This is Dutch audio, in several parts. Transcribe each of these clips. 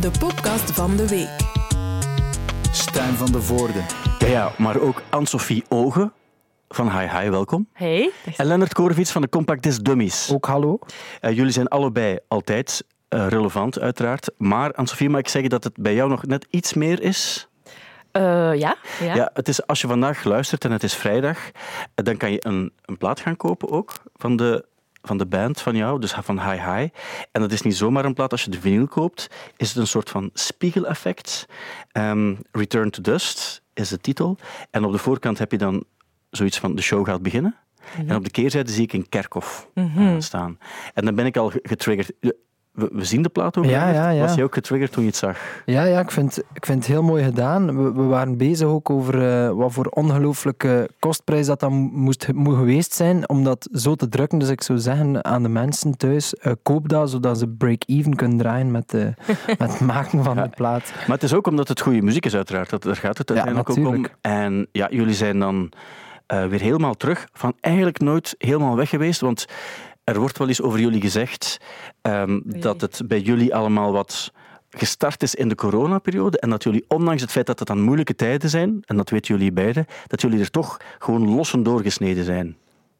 de podcast van de week. Stijn van de Voorde. Ja, ja, maar ook Anne-Sophie Ogen van Hi Hi, welkom. Hey. En Lennart Korevits van de Compact Disc Dummies. Ook hallo. Uh, jullie zijn allebei altijd uh, relevant, uiteraard. Maar Anne-Sophie, mag ik zeggen dat het bij jou nog net iets meer is? Uh, ja, ja. ja. Het is, als je vandaag luistert en het is vrijdag, dan kan je een, een plaat gaan kopen ook van de van de band van jou, dus van Hi Hi. En dat is niet zomaar een plaat. Als je de vinyl koopt, is het een soort van spiegeleffect. Um, Return to Dust is de titel. En op de voorkant heb je dan zoiets van de show gaat beginnen. Mm -hmm. En op de keerzijde zie ik een kerkhof mm -hmm. staan. En dan ben ik al getriggerd we, we, zien de plaat ook. Ja, ja, ja. Was je ook getriggerd toen je het zag? Ja, ja ik, vind, ik vind het heel mooi gedaan. We, we waren bezig ook over uh, wat voor ongelooflijke kostprijs dat dan moest, moet geweest zijn om dat zo te drukken. Dus ik zou zeggen aan de mensen thuis, uh, koop dat zodat ze break-even kunnen draaien met, uh, met het maken van ja. de plaat. Maar het is ook omdat het goede muziek is uiteraard. Dat, daar gaat het uiteindelijk ook om. En ja, jullie zijn dan weer helemaal terug. Van eigenlijk nooit helemaal weg geweest, want... Er wordt wel eens over jullie gezegd um, dat het bij jullie allemaal wat gestart is in de coronaperiode en dat jullie, ondanks het feit dat het dan moeilijke tijden zijn, en dat weten jullie beiden, dat jullie er toch gewoon los en doorgesneden zijn.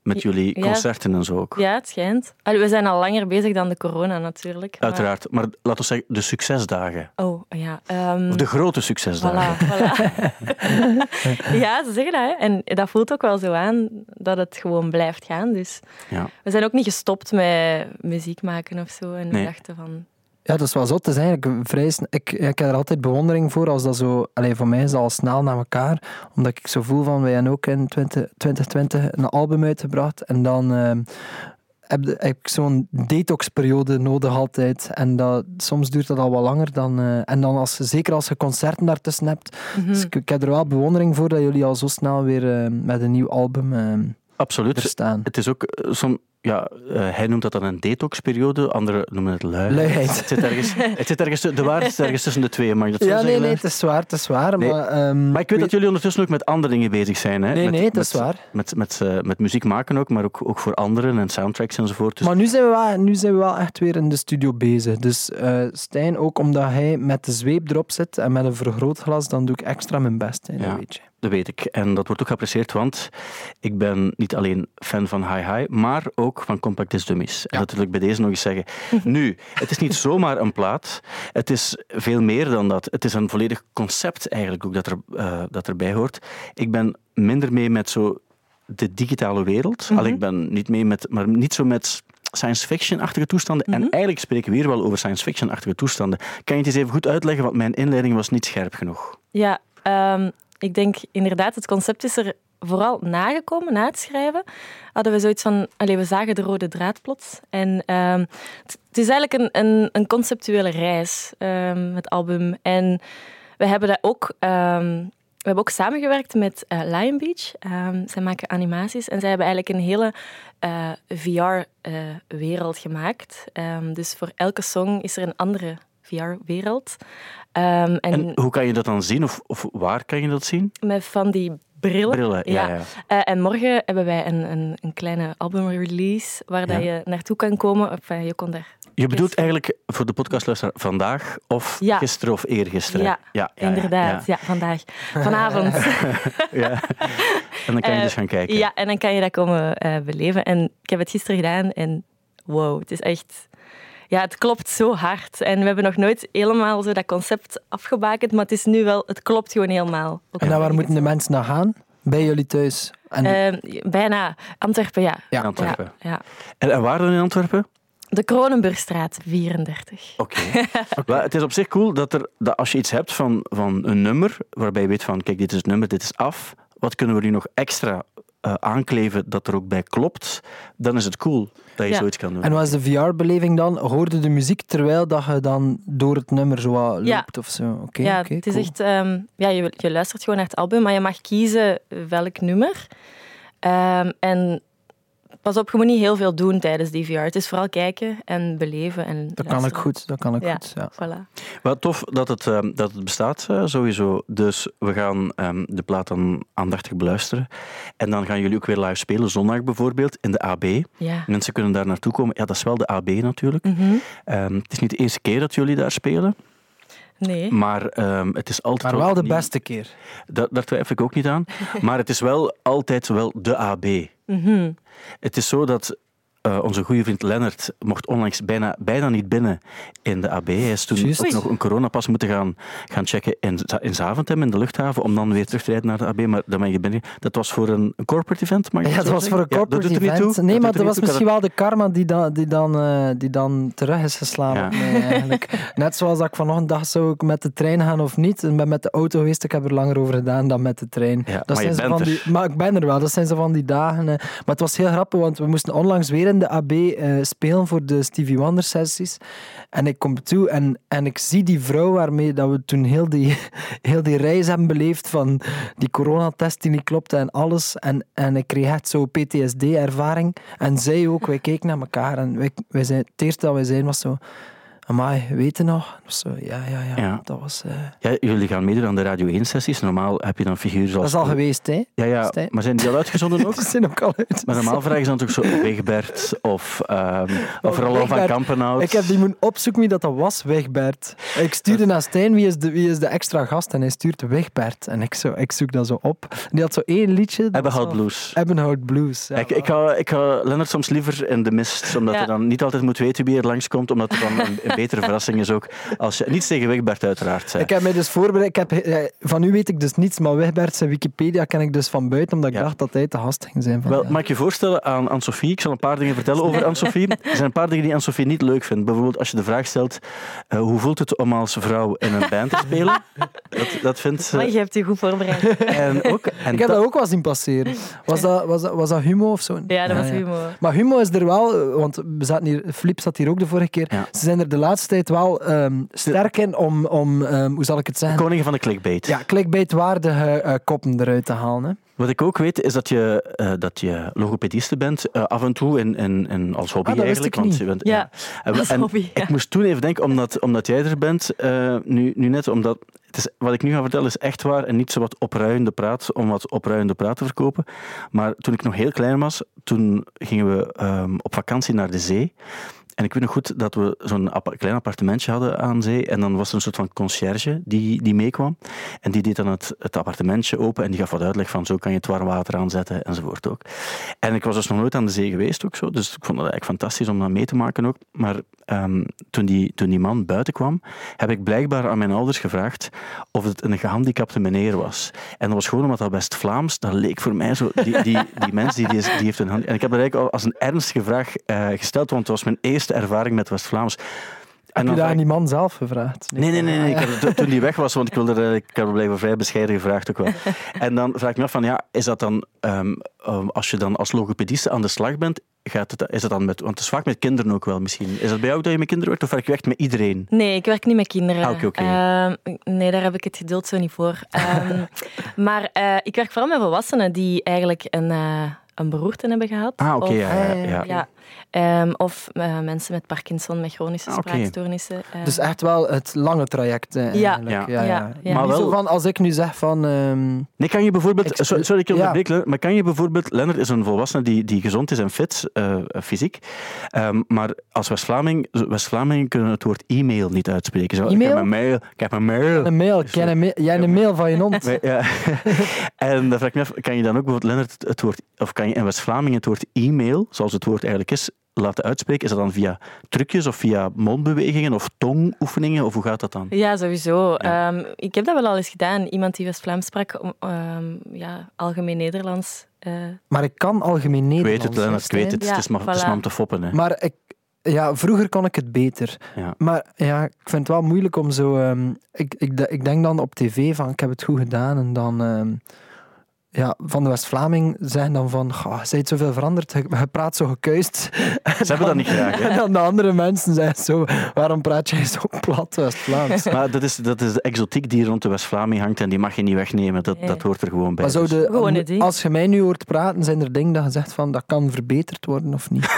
Met jullie concerten en zo ook. Ja, het schijnt. Allee, we zijn al langer bezig dan de corona natuurlijk. Maar... Uiteraard. Maar laten we zeggen, de succesdagen. Oh, ja. Um... Of de grote succesdagen. Voilà, voilà. ja, ze zeggen dat. Hè. En dat voelt ook wel zo aan dat het gewoon blijft gaan. Dus ja. we zijn ook niet gestopt met muziek maken of zo. En nee. we dachten van... Ja, dat is wel zot. Het is eigenlijk vrij... Ik, ik heb er altijd bewondering voor als dat zo... Allez, voor mij is dat al snel naar elkaar. Omdat ik zo voel van... Wij hebben ook in 20, 2020 een album uitgebracht. En dan... Uh, heb, heb ik zo'n detoxperiode nodig altijd. En dat, soms duurt dat al wat langer dan... Uh, en dan als, zeker als je concerten daartussen hebt. Mhm. Dus ik, ik, heb er wel bewondering voor dat jullie al zo snel weer uh, met een nieuw album uh, Absoluut. Het is ook... Som, ja, uh, hij noemt dat dan een detoxperiode, anderen noemen het luiheid. Luiheid. Het zit ergens, het zit ergens, de waarheid is ergens tussen de twee, mag je dat zo ja, zeggen? nee, nee, het is zwaar, het is. Nee. Maar, um, maar ik weet dat jullie ondertussen ook met andere dingen bezig zijn. Hè? Nee, met, nee, het met, is waar. Met, met, met, uh, met muziek maken ook, maar ook, ook voor anderen en soundtracks enzovoort. Dus... Maar nu zijn, we wel, nu zijn we wel echt weer in de studio bezig. Dus uh, Stijn, ook omdat hij met de zweep erop zit en met een vergrootglas, dan doe ik extra mijn best. Hè, ja. weet je. Dat weet ik. En dat wordt ook geapprecieerd, want ik ben niet alleen fan van Hi Hi, maar ook van Compact Disc Dummies. En dat wil ik bij deze nog eens zeggen. nu, het is niet zomaar een plaat. Het is veel meer dan dat. Het is een volledig concept eigenlijk ook dat, er, uh, dat erbij hoort. Ik ben minder mee met zo de digitale wereld. Mm -hmm. Al ik ben niet mee met, maar niet zo met science fiction-achtige toestanden. Mm -hmm. En eigenlijk spreken we hier wel over science fiction-achtige toestanden. Kan je het eens even goed uitleggen, want mijn inleiding was niet scherp genoeg. Ja, um, ik denk inderdaad, het concept is er vooral nagekomen, na het schrijven, hadden we zoiets van, allez, we zagen de rode draad plots. En um, het, is eigenlijk een, een, een conceptuele reis, um, het album. En we hebben dat ook... Um, we hebben ook samengewerkt met uh, Lion Beach. Zij maken animaties en zij hebben eigenlijk een hele uh, VR-wereld uh, gemaakt. Dus voor elke song is er een andere VR-wereld. Um, en, en, hoe kan je dat dan zien? Of, of waar kan je dat zien? Met van die brillen. Brillen, ja. ja. Uh, en morgen hebben wij een, een, een kleine albumrelease waar ja. dat je naartoe kan komen. Of, uh, je kon daar je bedoelt eigenlijk voor de podcastluisteraar vandaag of gisteren of eergisteren? Ja, ja, ja inderdaad. Ja. vandaag. Vanavond. ja. En dan kan je uh, dus gaan kijken. Ja, en dan kan je dat komen uh, beleven. En ik heb het gisteren gedaan en wow, het is echt... Ja, het klopt zo hard. En we hebben nog nooit helemaal zo dat concept afgebakend, maar het is nu wel... Het klopt gewoon helemaal. Ook en naar waar moeten de mensen naar gaan? Bij jullie thuis? En... Uh, bijna. Antwerpen, ja. Ja, Antwerpen. Ja, en, en waar dan in Antwerpen? De Kronenburgstraat 34. Oké. Okay. het is op zich cool dat, er, dat als je iets hebt van, van een nummer, waarbij je weet van, kijk, dit is het nummer, dit is af, wat kunnen we nu nog extra uh, aankleven dat er ook bij klopt, dan is het cool dat je ja. zoiets kan doen. En wat is de VR-beleving dan? Hoorde de muziek terwijl dat je dan door het nummer zo loopt ja. of zo? Okay, ja, okay, het is cool. echt... Um, ja, je, je luistert gewoon naar het album, maar je mag kiezen welk nummer. Um, en pas op, je moet niet heel veel doen tijdens die VR. Het is vooral kijken en beleven. En dat kan ik goed, dat kan ik ja, goed. Ja. Voilà. Wat tof dat het, uh, dat het bestaat, uh, sowieso. Dus we gaan um, de plaat dan aandachtig beluisteren. En dan gaan jullie ook weer live spelen, zondag bijvoorbeeld, in de AB. Ja. Mensen kunnen daar naartoe komen. Ja, dat is wel de AB natuurlijk. Mm -hmm. um, het is niet de eerste keer dat jullie daar spelen. Nee. Maar ehm, het is altijd Maar wel de beste keer. Da- daar twijfel ik ook niet aan. Maar het is wel altijd wel de AB. Mhm. Het is zo dat eh, onze goede vriend Lennart mocht onlangs bijna, bijna niet binnen in de AB. Hij is toen ook nog een coronapas moeten gaan, gaan checken in, in Zaventem, in de luchthaven, om dan weer terug te rijden naar de AB. Maar dan ben je binnen. Dat was voor een, corporate event, mag je Ja, dat was voor een? Ja, corporate event. toe. Nee, Dat maar dat was toe. misschien wel de karma die dan, die dan, eh, die dan terug is geslagen Ja. op mij eigenlijk. Net zoals dat ik vanochtend dacht, zou ik met de trein gaan of niet? En ben met de auto geweest, ik heb er langer over gedaan dan met de trein. Ja, dat maar zijn van die, Maar ik ben er wel, dat zijn zo van die dagen. eh. Maar het was heel grappig, want we moesten onlangs weer in de AB eh, spelen voor de Stevie Wonder sessies. En ik kom toe en, en ik zie die vrouw waarmee dat we toen heel die, heel die reis hebben beleefd van die coronatest die niet klopte en alles. En, en ik kreeg echt zo PTSD-ervaring. En zij ook, wij keken naar elkaar en wij, wij zijn, het eerste dat wij zeiden was zo... Amai, weet je nog? Zo, ja, ja, ja, Ja. Dat was... eh, Ja, jullie gaan meedoen aan de Radio 1-sessies. Normaal heb je dan figuren zoals... dat is al geweest, hè? Ja, ja, maar zijn die al uitgezonden ook? Die zijn ook al uit. Maar normaal vragen ze dan toch zo Wegbert of, ehm of Oh, van. Kampenhout. Ik heb die moeten opzoeken wie dat, dat was, Wegbert. Ik stuurde naar Stijn, wie is, de, wie is de extra gast? En hij stuurt Wegbert. En ik, zo, ik zoek dat zo op. Die had zo één liedje. Ebbenhout Blues. Ebbenhout Blues. Ja, ik, ik, ga, ik ga Lennart soms liever in de mist, omdat Ja. hij dan niet altijd moet weten wie er langskomt, omdat het dan een, een betere verrassing is ook. Als je, niets tegen Wegbert uiteraard. Ik heb mij dus voorbereid. Ik heb, eh, van u weet ik dus niets, maar Wegbert zijn Wikipedia ken ik dus van buiten, omdat ik Ja. dacht dat hij te gast ging zijn. Van, Wel, ja. mag ik je voorstellen aan Anne-Sophie? Ik zal een paar dingen vertellen over Anne-Sophie. Er zijn een paar dingen die Anne-Sophie niet leuk vindt. Bijvoorbeeld als je de vraag stelt, eh, hoe voelt het om als vrouw in een band te spelen? Dat, dat vindt ze... Maar je hebt je goed voorbereid. En ook, en ik heb dat- dat ook wel zien passeren. Was dat, was dat, was dat Humo of zo? Ja, dat was humor. Maar Humo is er wel, eh, want we zaten hier, Flip zat hier ook de vorige keer. Ja. Ze zijn er de laatste tijd wel ehm, sterk in om, om ehm, hoe zal ik het zeggen? Koningen van de clickbait. Ja, clickbait-waardige eh, koppen eruit te halen. Hè. Wat ik ook weet, is dat je, eh, dat je logopediste bent, eh, af en toe in, in, in, als hobby Ah, dat wist eigenlijk. ik niet. je bent, Ja, En, als en hobby, ja. Ik moest toen even denken, omdat, omdat jij er bent, eh, nu, nu net, omdat het is, wat ik nu ga vertellen is echt waar en niet zo wat opruiende praat om wat opruiende praat te verkopen. Maar toen ik nog heel klein was, toen gingen we ehm, op vakantie naar de zee. En ik weet nog goed dat we zo'n klein appartementje hadden aan zee. En dan was er een soort van conciërge die, die meekwam. En die deed dan het, het appartementje open en die gaf wat uitleg van zo kan je het warm water aanzetten enzovoort ook. En ik was dus nog nooit aan de zee geweest ook zo. Dus ik vond dat eigenlijk fantastisch om dat mee te maken ook. Maar ehm, toen, die, toen die man buiten kwam, heb ik blijkbaar aan mijn ouders gevraagd of het een gehandicapte meneer was. En dat was gewoon omdat dat best Vlaams, dat leek voor mij zo, die, die, die mens die, die, heeft een hand. En ik heb dat eigenlijk al als een ernstige vraag eh, gesteld, want het was mijn eerste ervaring met West-Vlaams. En Heb je vraag aan die man zelf gevraagd? Nee, nee, nee. nee. Ik Ah, heb, toen die weg was, want ik wilde er, ik heb er blijven vrij bescheiden gevraagd ook wel. En dan vraag ik me af van, ja, is dat dan, ehm, ehm, als je dan als logopediste aan de slag bent, gaat het, is dat dan met, want het is vaak met kinderen ook wel misschien. Is dat bij jou dat je met kinderen werkt of werk je echt met iedereen? Nee, ik werk niet met kinderen. Ah. Ehm, nee, daar heb ik het geduld zo niet voor. Ehm, maar eh, ik werk vooral met volwassenen die eigenlijk een, eh, een beroerte hebben gehad. Ah, oké, ja, ja, ja. Ja, Ehm, of eh, mensen met Parkinson, met chronische Ah, spraakstoornissen. eh. Dus echt wel het lange traject. eh, Ja. eigenlijk. Ja. Ja, ja. Ja, ja. Maar Niet zo wel- van, als ik nu zeg van... ehm, Nee, kan je bijvoorbeeld... Ik- so- sorry, ik ja. onderbreek, Lennart, maar kan je bijvoorbeeld... Lennart is een volwassene die, die gezond is en fit, eh, fysiek. Ehm, maar als West-Vlaming... West-Vlamingen kunnen het woord e-mail niet uitspreken. Zo, Ik E-mail? heb een mail. Ik heb een mail. een mail, ken een mail- jij een mail van je hond? Nee, Ja. en dan vraag ik me af, kan je dan ook bijvoorbeeld, Lennart, het- het woord... Of kan je in West-Vlamingen het woord e-mail, zoals het woord eigenlijk is, laten uitspreken? Is dat dan via trucjes of via mondbewegingen of tongoefeningen? Of hoe gaat dat dan? Ja, sowieso. Ja. Ehm, ik heb dat wel al eens gedaan. Iemand die West-Vlaams sprak, ehm, ja, algemeen Nederlands. eh, Maar ik kan algemeen Ik Nederlands. weet het, Lennart, ik weet het. Ja, het, is maar, het is maar om voilà. te foppen. Hè. Maar ik, ja, vroeger kon ik het beter. Ja. Maar ja, ik vind het wel moeilijk om zo... ehm, ik, ik, ik denk dan op tv van, ik heb het goed gedaan. En dan... ja, van de West-Vlaming zeggen dan van, "Goh, je bent zoveel veranderd, je, je praat zo gekuist. Ze hebben dat niet graag. Hè. En dan de andere mensen zeggen zo, waarom praat jij zo plat West-Vlaams? Maar dat is, dat is de exotiek die rond de West-Vlaming hangt en die mag je niet wegnemen. Dat, dat hoort er gewoon bij. Maar zou Dus- de, als je mij nu hoort praten, zijn er dingen dat je zegt van, dat kan verbeterd worden of niet?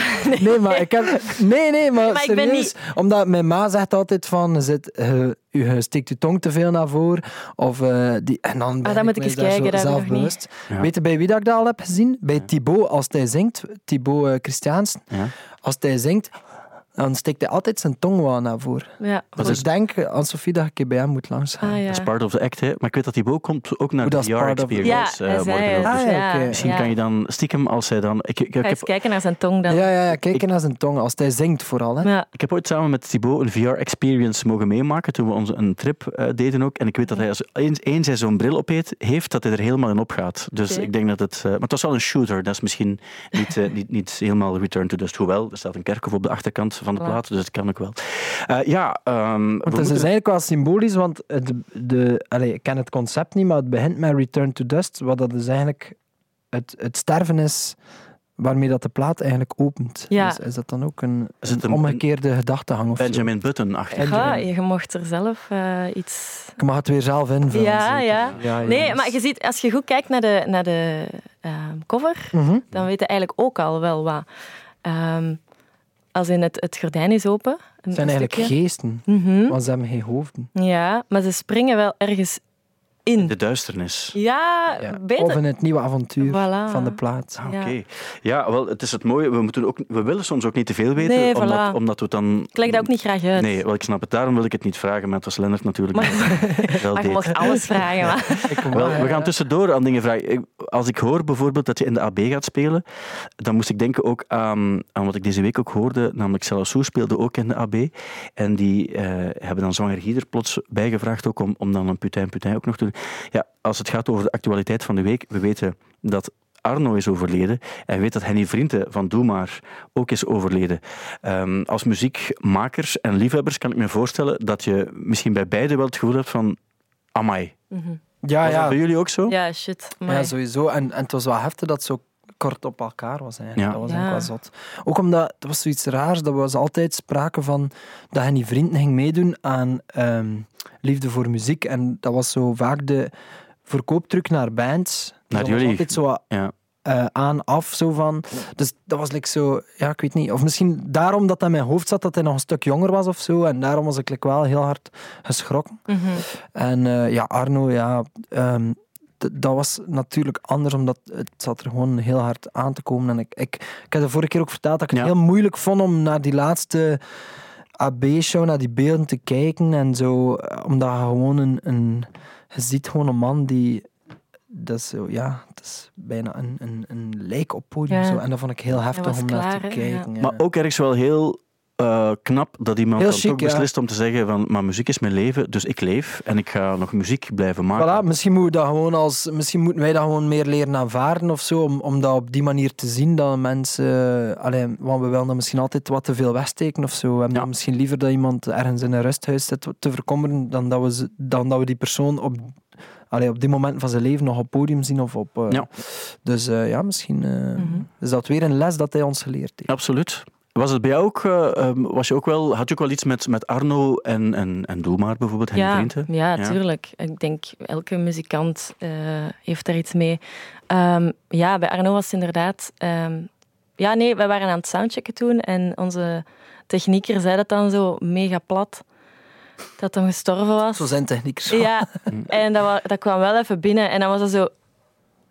nee. maar ik heb... Nee, nee, maar, maar ik ben serieus. Omdat mijn ma zegt altijd van, je, zit, je, je steekt je tong te veel naar voren. Of, eh, die, en dan ben Ah, dan moet ik ik mij eens daar kijken, ik zelfbewust. Ja. Weet je bij wie dat ik dat al heb gezien? Bij Thibaut, als hij zingt. Thibaut eh, Christiaans. Ja. Als hij zingt... dan steekt hij altijd zijn tong wel naar voren. Ja, Dus ik denk aan Sophie dat ik bij hem moet langs gaan. Ah, ja. Dat is part of the act, hè. Maar ik weet dat die ook komt ook naar Hoe de dat is part of the- Ja, VR-experience hij zei worden. het. Dus Ah, ja, misschien ja. kan je dan stiekem, als hij dan... Ik, ik, heb, eens kijken naar zijn tong dan. Ja, ja, ja, kijk naar zijn tong. Als hij zingt vooral. Hè. Ja. ik heb ooit samen met Thibaut een VR-experience mogen meemaken toen we onze een trip eh, deden ook. En ik weet dat hij als eens, eens hij zo'n bril op heeft, heeft, dat hij er helemaal in opgaat. Dus ik denk dat het... eh, maar het was wel een shooter. Dat is misschien niet, eh, niet, niet helemaal Return to Dust. Hoewel, er staat een kerkhof op de achterkant van de Voilà. plaat, dus het kan ook wel. Eh, ja, ehm, Want het is moeten- eigenlijk wel symbolisch, want het, de, allee, ik ken het concept niet, maar het begint met Return to Dust, wat dat dus eigenlijk het, het sterven is waarmee dat de plaat eigenlijk opent. Ja. Dus is dat dan ook een, Is het een een- omgekeerde gedachtegang of? Benjamin Button-achtig. En- Ja, je mocht er zelf eh, iets... Ik mag het weer zelf invullen. Ja, zeker. ja. ja Nee, maar je ziet, als je goed kijkt naar de, naar de ehm, cover, Mhm. dan weet je eigenlijk ook al wel wat. Ehm, als in het, het gordijn is open. Het zijn eigenlijk stukje. geesten, Mhm. want ze hebben geen hoofden. Ja, maar ze springen wel ergens in. De duisternis. Ja, Ja. beter. Of in het nieuwe avontuur Voilà. van de plaat. Ah, Ja. Oké. Ja, wel, het is het mooie. We, moeten ook, we willen soms ook niet te veel weten, Nee, omdat, voilà. omdat we het dan... Ik leg dat ook niet graag uit. Nee, wel, ik snap het. Daarom wil ik het niet vragen, maar het was Lennart natuurlijk Maar- wel maar je mocht alles vragen. Maar. Ik Wel, mag, we gaan tussendoor aan dingen vragen. Als ik hoor bijvoorbeeld dat je in de AB gaat spelen, dan moest ik denken ook aan, aan wat ik deze week ook hoorde, namelijk Salassou speelde ook in de AB. En die eh, hebben dan Zwanger Gieder plots bijgevraagd ook om, om dan een Putain Putain ook nog te doen. Ja, als het gaat over de actualiteit van de week, we weten dat Arno is overleden. En we weten dat Henny Vrienden van Doe Maar ook is overleden. Ehm, als muziekmakers en liefhebbers kan ik me voorstellen dat je misschien bij beide wel het gevoel hebt van amai. Mhm. Ja, Was dat ja. bij jullie ook zo? Ja, shit. Ja, sowieso. En, en het was wel heftig dat het zo kort op elkaar was. Eigenlijk. Ja. Dat was Ja. eigenlijk wel zot. Ook omdat, het was zoiets raars, dat was altijd sprake van dat hij die vrienden ging meedoen aan ehm, Liefde voor Muziek. En dat was zo vaak de verkooptruc naar bands. Dus Naar dat was jullie. altijd zo Ja. eh, aan, af, zo van. Dus dat was like zo, ja, ik weet niet. Of misschien daarom dat hij in mijn hoofd zat, dat hij nog een stuk jonger was of zo. En daarom was ik like wel heel hard geschrokken. Mhm. En eh, ja, Arno, ja, ehm, dat was natuurlijk anders, omdat het zat er gewoon heel hard aan te komen. En ik, ik, ik heb de vorige keer ook verteld dat ik het Ja. heel moeilijk vond om naar die laatste AB-show, naar die beelden te kijken en zo. eh, Omdat je gewoon een, een... Je ziet gewoon een man die... Dat is zo, ja, het is bijna een, een, een lijk op podium. Ja. Zo. En dat vond ik heel heftig om naar klaar, te kijken. ja. Maar ook ergens wel heel eh, knap dat iemand dan chic, toch ja. beslist om te zeggen van maar muziek is mijn leven, dus ik leef en ik ga nog muziek blijven maken. Voilà, misschien, moet dat gewoon als, misschien moeten wij dat gewoon meer leren aanvaarden of zo, om, om dat op die manier te zien dat mensen... Allee, want we willen dat misschien altijd wat te veel wegsteken of zo. We hebben Ja. dan misschien liever dat iemand ergens in een rusthuis zit te verkommeren, dan dat we, dan dat we die persoon op, allee, op die moment van zijn leven nog op podium zien. Of op, eh, Ja. Dus eh, ja, misschien eh, Mhm. is dat weer een les dat hij ons geleerd heeft. Absoluut. Was het bij jou ook, eh, ehm, was je ook wel, had je ook wel iets met, met Arno en, en, en Doe maar bijvoorbeeld, Henny Ja, Vrienden? ja, Ja. tuurlijk. Ik denk elke muzikant eh, heeft daar iets mee. Ehm, ja, bij Arno was het inderdaad. ehm, ja, nee, we waren aan het soundchecken toen en onze technieker zei dat dan zo mega plat. Dat hij gestorven was. Zo zijn techniekers. Ja, en dat, dat kwam wel even binnen en dan was dat zo...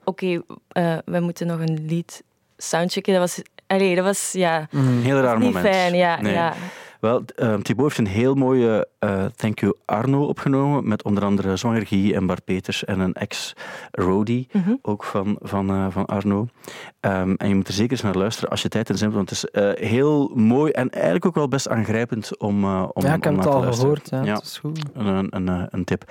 Oké, eh, we moeten nog een lied soundchecken. Dat was... Allee, dat was... Ja, Mhm. Een heel raar niet moment. fijn. Ja, Nee. ja. Wel, uh, Thibaut heeft een heel mooie eh, Thank You Arno opgenomen, met onder andere Zwanger Guy en Bart Peters en een ex-roadie, Mhm. ook van, van, eh, van Arno. Ehm, en je moet er zeker eens naar luisteren als je tijd en zin hebt, want het is eh, heel mooi en eigenlijk ook wel best aangrijpend om, om, Ja, ik heb het al gehoord. Ja, Ja. Het is goed. Een, een, een, een tip.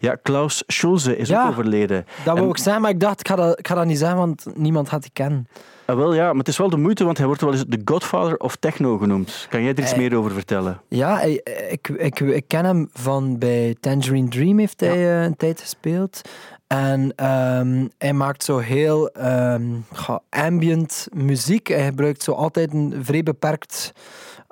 Ja, Klaus Schulze is Ja. ook overleden. Dat wou ik zeggen, maar ik dacht, ik ga dat, ik ga dat niet zeggen, want niemand gaat die kennen. Ah, wel ja, maar het is wel de moeite, want hij wordt wel eens de godfather of techno genoemd. Kan jij er iets Eh, meer over vertellen? Ja, hij- ik, ik, ik ken hem van bij Tangerine Dream heeft hij eh, een tijd gespeeld. En ehm, hij maakt zo heel ehm, ambient muziek. Hij gebruikt zo altijd een vrij beperkt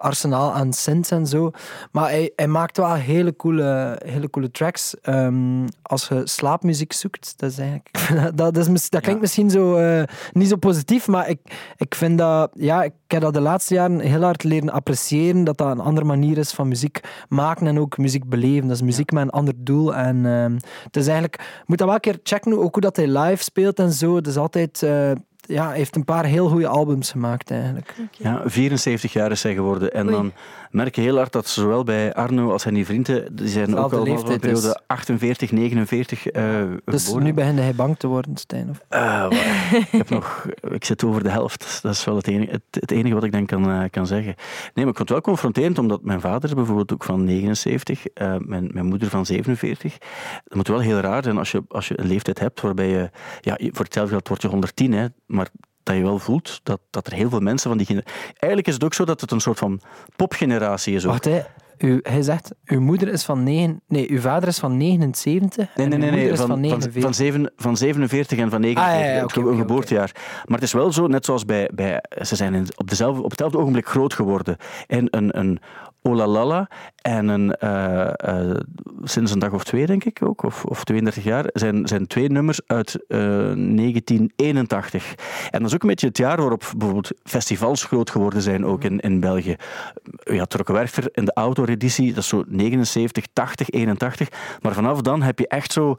arsenaal aan synths en zo. Maar hij, hij maakt wel hele coole, hele coole tracks. Ehm, als je slaapmuziek zoekt, dat is eigenlijk... dat, is, dat klinkt Ja. misschien zo, eh, niet zo positief, maar ik, ik vind dat... Ja, ik heb dat de laatste jaren heel hard leren appreciëren, dat dat een andere manier is van muziek maken en ook muziek beleven. Dat is muziek met een ander doel. En ehm, het is eigenlijk... Moet dat wel een keer checken, ook hoe dat hij live speelt en zo. Het is altijd... eh, ja, hij heeft een paar heel goede albums gemaakt eigenlijk. Ja, 74 jaar is hij geworden. En Oei. dan merk je heel hard dat zowel bij Arno als zijn die vrienden, die zijn ook allemaal van de periode dus. 48, 49 eh Dus geboren. nu begint hij bang te worden, Stijn. Of? Eh, ik, heb nog, ik zit over de helft. Dat is wel het enige, het, het enige wat ik dan kan, eh, kan zeggen. Nee, maar ik vond het wel confronterend, omdat mijn vader is bijvoorbeeld ook van 79, eh, mijn, mijn moeder van 47. Het moet wel heel raar zijn als je, als je een leeftijd hebt waarbij je, ja, je- voor hetzelfde geld word je 110, hè, maar dat je wel voelt dat, dat er heel veel mensen van die... gener- Eigenlijk is het ook zo dat het een soort van popgeneratie is ook. Wacht, hij, u, hij zegt, uw moeder is van 9... Nee, uw vader is van 79 Nee, en nee, uw nee, nee. Van, van van, 49. van, zeven, van 47 en van 49, Ah, ja, ja, een geboortejaar. Maar het is wel zo, net zoals bij... bij ze zijn op, dezelfde, op hetzelfde ogenblik groot geworden. En een, een Olalala en een... eh, eh, sinds een dag of twee, denk ik ook, of, of 32 jaar, zijn, zijn twee nummers uit eh, 1981. En dat is ook een beetje het jaar waarop bijvoorbeeld festivals groot geworden zijn, ook in, in België. Ja, Trokkenwerfer in de outdoor-editie, dat is zo 79, 80, 81. Maar vanaf dan heb je echt zo...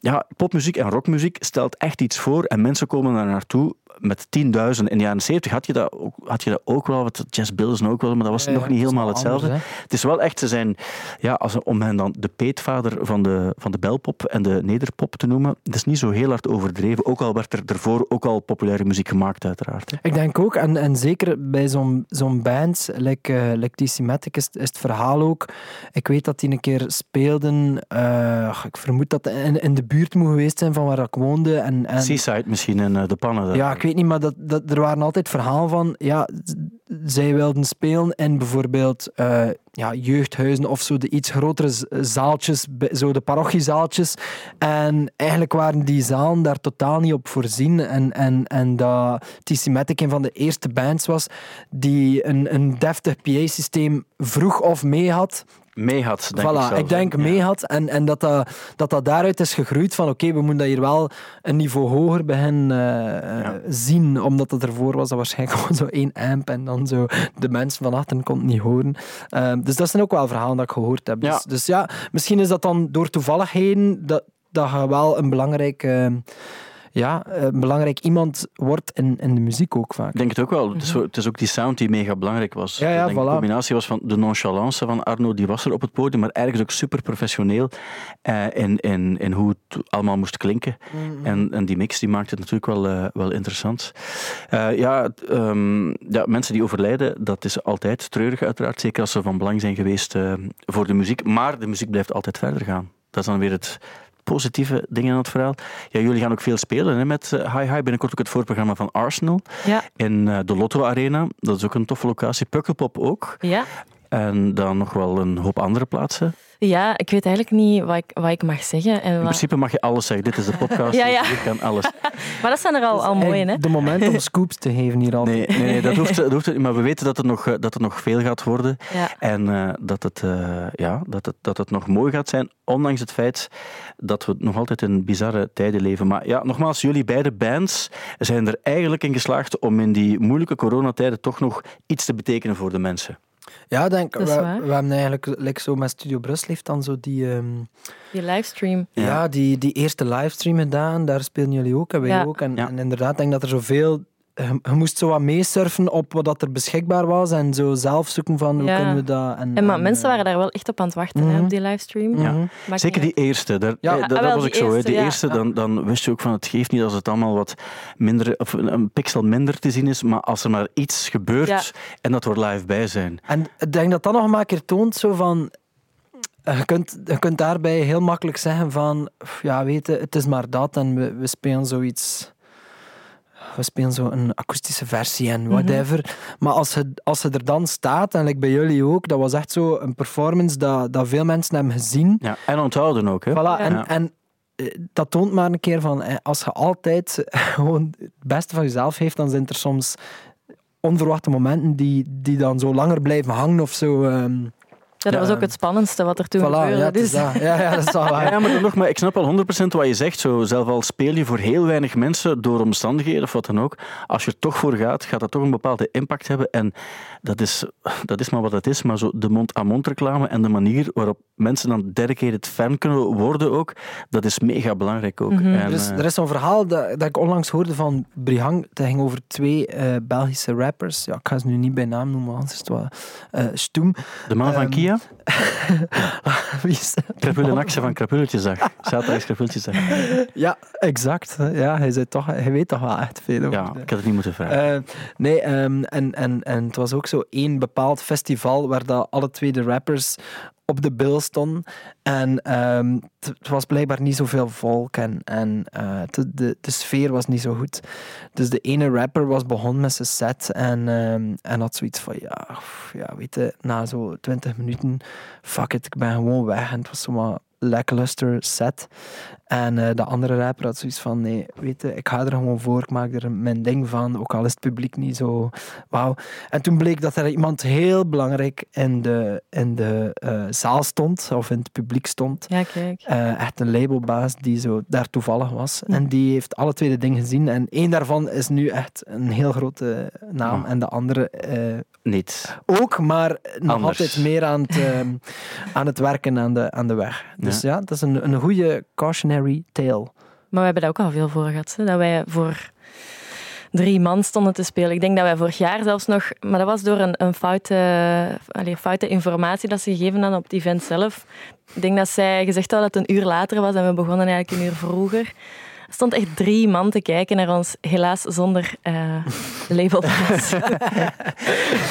Ja, popmuziek en rockmuziek stelt echt iets voor en mensen komen daar naartoe met 10.000. In de jaren 70 had je dat ook, had je dat ook wel, wat Jazz Bills ook wel, maar dat was Ja, nog niet helemaal wel hetzelfde. het is wel echt, ze zijn, ja, als, om hen dan de peetvader van de, van de belpop en de nederpop te noemen, het is niet zo heel hard overdreven, ook al werd er ervoor ook al populaire muziek gemaakt, uiteraard. hè. Ik denk ook, en, en zeker bij zo'n zo'n band, like, eh like is, is het verhaal ook. Ik weet dat die een keer speelden, eh, ik vermoed dat in, in de buurt moet geweest zijn van waar ik woonde. En, en, Seaside misschien in eh, de pannen. daar. ja, ik weet niet, maar dat, dat, er waren altijd verhalen van, ja, zij wilden spelen in bijvoorbeeld eh, ja, jeugdhuizen of zo de iets grotere zaaltjes, zo de parochiezaaltjes. En eigenlijk waren die zalen daar totaal niet op voorzien. En, en, en dat een van de eerste bands was die een, een deftig PA-systeem vroeg of mee had. Mee had, denk voilà, ik zelfs, ik denk hè. mee Ja. had. En, en dat, dat, dat dat daaruit is gegroeid van oké, we moeten dat hier wel een niveau hoger beginnen eh, Ja. zien. Omdat het ervoor was dat waarschijnlijk gewoon zo één amp en dan zo de mensen van achteren kon het niet horen. Eh, dus dat zijn ook wel verhalen dat ik gehoord heb. Ja. Dus, dus ja, misschien is dat dan door toevalligheden dat, dat je wel een belangrijk... eh, ja, een belangrijk iemand wordt in, in de muziek ook vaak. Ik denk het ook wel. Het is, zo- het is ook die sound die mega belangrijk was. Ja, ja, voilà. De combinatie was van de nonchalance van Arno, die was er op het podium, maar ergens ook super professioneel eh, in, in, in hoe het allemaal moest klinken. En, en die mix die maakt het natuurlijk wel, eh, wel interessant. Eh, ja, ehm, ja, mensen die overlijden, dat is altijd treurig uiteraard. Zeker als ze van belang zijn geweest eh, voor de muziek. Maar de muziek blijft altijd verder gaan. Dat is dan weer het positieve ding aan het verhaal. Ja, jullie gaan ook veel spelen hè, met eh, Hi Hi. Binnenkort ook het voorprogramma van Arsenal Ja, in eh, de Lotto Arena. Dat is ook een toffe locatie. Pukkelpop ook. ja. En dan nog wel een hoop andere plaatsen. ja, ik weet eigenlijk niet wat ik, wat ik mag zeggen. En In principe mag je alles zeggen. Dit is de podcast. Ja, ja. dus je kan alles. Maar dat zijn er al, al mooi in, hè? De moment om scoops te geven hier altijd. Nee, nee, nee dat, hoeft, dat hoeft niet. Maar we weten dat het nog, eh, dat het nog veel gaat worden. Ja. En eh, dat, het, eh, ja, dat, het, dat het nog mooi gaat zijn. Ondanks het feit dat we nog altijd in bizarre tijden leven. Maar ja, nogmaals, jullie beide bands zijn er eigenlijk in geslaagd om in die moeilijke coronatijden toch nog iets te betekenen voor de mensen. Ja, denk, Dat is we, waar. we hebben eigenlijk, like zo met Studio Brussel heeft dan zo die, ehm, Die livestream. ja. Ja. die, die eerste livestream gedaan. Daar spelen jullie ook en wij Ja. ook. En, Ja. en inderdaad, ik denk dat er zoveel... Je, je moest zo wat meesurfen op wat dat er beschikbaar was en zo zelf zoeken van hoe Ja. kunnen we dat... En, En maar en, mensen eh, waren daar wel echt op aan het wachten hè, Mhm. op die livestream. Ja. mhm. Maakt Zeker die eerste. Daar, Ja. eh, Ah, dat, wel, dat was ook zo. hè. eerste, Die ja. eerste, dan, dan wist je ook van het geeft niet als het allemaal wat minder, of een pixel minder te zien is, maar als er maar iets gebeurt Ja. en dat we er live bij zijn. En ik denk dat dat nog maar een keer toont zo van... Je kunt, je kunt daarbij heel makkelijk zeggen van... Ja, weet je, het is maar dat en we, we spelen zoiets... We spelen zo een akoestische versie en whatever. Maar als je, als je er dan staat, en like bij jullie ook, dat was echt zo een performance dat, dat veel mensen hebben gezien. Ja, en onthouden ook. Hè. Voilà, Ja. en eh, dat toont maar een keer van, eh, als je altijd gewoon het beste van jezelf heeft, dan zijn er soms onverwachte momenten die, die dan zo langer blijven hangen of zo. ehm, Ja, dat was ook het spannendste wat er toen Voilà, gebeurde. ja, het is dus. dat. ja, ja, dat is wel waar. Ja, maar dan nog, maar ik snap al 100% wat je zegt. Zo, zelf al speel je voor heel weinig mensen door omstandigheden of wat dan ook. Als je er toch voor gaat, gaat dat toch een bepaalde impact hebben. En dat is, dat is maar wat het is. Maar zo de mond-aan-mond reclame en de manier waarop mensen dan dedicated fan kunnen worden ook, dat is mega belangrijk ook. Mhm. En, Er is, eh, er is zo'n verhaal dat, dat ik onlangs hoorde van Brihang. Dat ging over twee eh, Belgische rappers. Ja, ik ga ze nu niet bij naam noemen, anders is het wel eh, stoem. de man van ehm, Kia, Wie is dat? Krapul en Axe van Krapulletjesdag. Zaterdag Krapulletjesdag. Ja, exact. Ja, hij, zei toch, hij weet toch wel echt veel over. Ja, ik had het niet moeten vragen. Eh, nee, ehm, en, en, en het was ook zo één bepaald festival waar dat alle twee de rappers op de bil stonden. En ehm, het was blijkbaar niet zoveel volk en, eh, de, de, sfeer was niet zo goed. Dus de ene rapper was begonnen met zijn set en, ehm, en had zoiets van, ja, ja, weet je, na zo 20 minuten, fuck it, ik ben gewoon weg. En het was zomaar lackluster set. En eh, de andere rapper had zoiets van, nee, weet je, ik ga er gewoon voor, ik maak er mijn ding van, ook al is het publiek niet zo wauw. En toen bleek dat er iemand heel belangrijk in de, in de eh, zaal stond, of in het publiek stond. Ja, kijk. Eh, echt een labelbaas die zo daar toevallig was. Ja. En die heeft alle twee de dingen gezien. En één daarvan is nu echt een heel grote naam. Oh. En de andere eh, Niet. ook, maar nog Anders. altijd meer aan het, aan het werken aan de, aan de weg. Dus ja, dat is een, een goede cautionary tale. Maar we hebben daar ook al veel voor gehad. Hè? Dat wij voor drie man stonden te spelen. Ik denk dat wij vorig jaar zelfs nog... Maar dat was door een, een foute, allee, foute informatie dat ze gegeven hadden op het event zelf. Ik denk dat zij gezegd hadden dat het een uur later was en we begonnen eigenlijk een uur vroeger. Er stond echt drie man te kijken naar ons, helaas zonder eh labelplaats.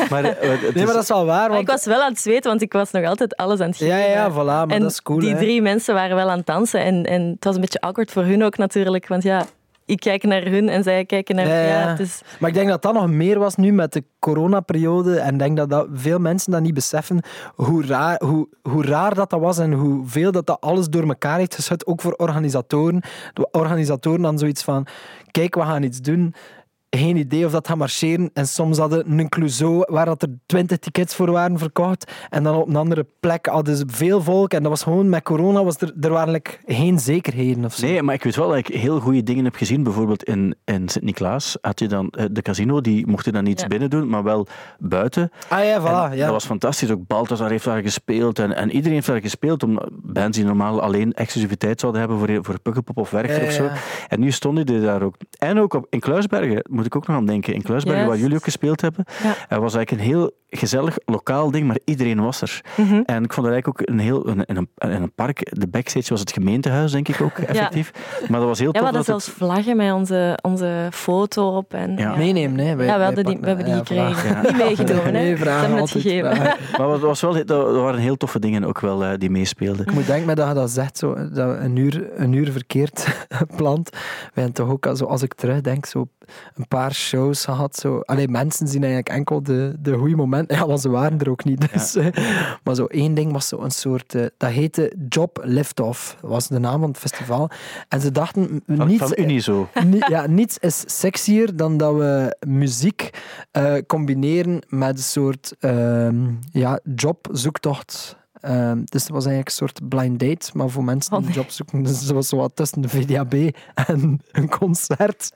Maar, eh, Nee, maar dat is wel waar. Want, ik was wel aan het zweten, want ik was nog altijd alles aan het geven. ja, ja, voilà, maar en dat is cool. die hè. drie mensen waren wel aan het dansen. En, en het was een beetje awkward voor hun ook natuurlijk. Want ja, ik kijk naar hun en zij kijken naar... Ja, Ja, het is, Maar ik denk dat dat nog meer was nu met de coronaperiode. En ik denk dat, dat veel mensen dat niet beseffen. Hoe raar, hoe, hoe raar dat, dat was en hoeveel dat, dat alles door elkaar heeft geschud. Ook voor organisatoren. De organisatoren dan zoiets van... Kijk, we gaan iets doen. Geen idee of dat gaat marcheren. En soms hadden een Clouseau waar dat er twintig tickets voor waren verkocht. En dan op een andere plek hadden ze veel volk. En dat was gewoon met corona was er, er waren like geen zekerheden of zo. Nee, maar ik weet wel dat ik heel goede dingen heb gezien. Bijvoorbeeld in, in Sint-Niklaas had je dan eh, de casino, die mochten dan niet Ja. binnen doen, maar wel buiten. Ah ja, En voilà. Ja. Dat was fantastisch. Ook Balthazar heeft daar gespeeld en, en iedereen heeft daar gespeeld. Om bands die normaal alleen exclusiviteit zouden hebben voor, voor Pukkelpop of Werchter Ja, of zo. En nu stonden die daar ook. En ook op, in Kluisbergen, moet ik ook nog aan denken. In Kluisbergen, Juist. waar jullie ook gespeeld hebben. Ja. Er was eigenlijk een heel gezellig lokaal ding, maar iedereen was er. Mhm. En ik vond het eigenlijk ook een heel... In een, in een park, de backstage was het gemeentehuis, denk ik ook, effectief. Maar dat was heel Ja, we tof. hadden dat zelfs vlaggen met onze, onze foto op. En, Ja. Meenemen, hè. Wij- ja, we, hadden die, we hebben die ja, gekregen. Niet meegenomen, hè. Nee, vragen, hebben het gegeven. vragen. Maar het was wel, dat waren heel toffe dingen ook wel eh, die meespeelden. Ik moet denken dat je dat zegt, zo, dat een uur, een uur verkeerd plant. Wij toch ook, al zo, als ik terugdenk, zo een paar shows gehad. Zo. Allee, mensen zien eigenlijk enkel de, de goede momenten. Ja, want ze waren er ook niet. Dus, eh, maar zo één ding was zo een soort... eh, dat heette Job Liftoff, was de naam van het festival. En ze dachten, Van, niets, van Unizo. Ni- ja, niets is sexier dan dat we muziek eh, combineren met een soort ehm, ja, jobzoektocht. Ehm, dus het was eigenlijk een soort blind date, maar voor mensen die Oh, een job zoeken. Dus het was zo wat tussen de VDAB en een concert.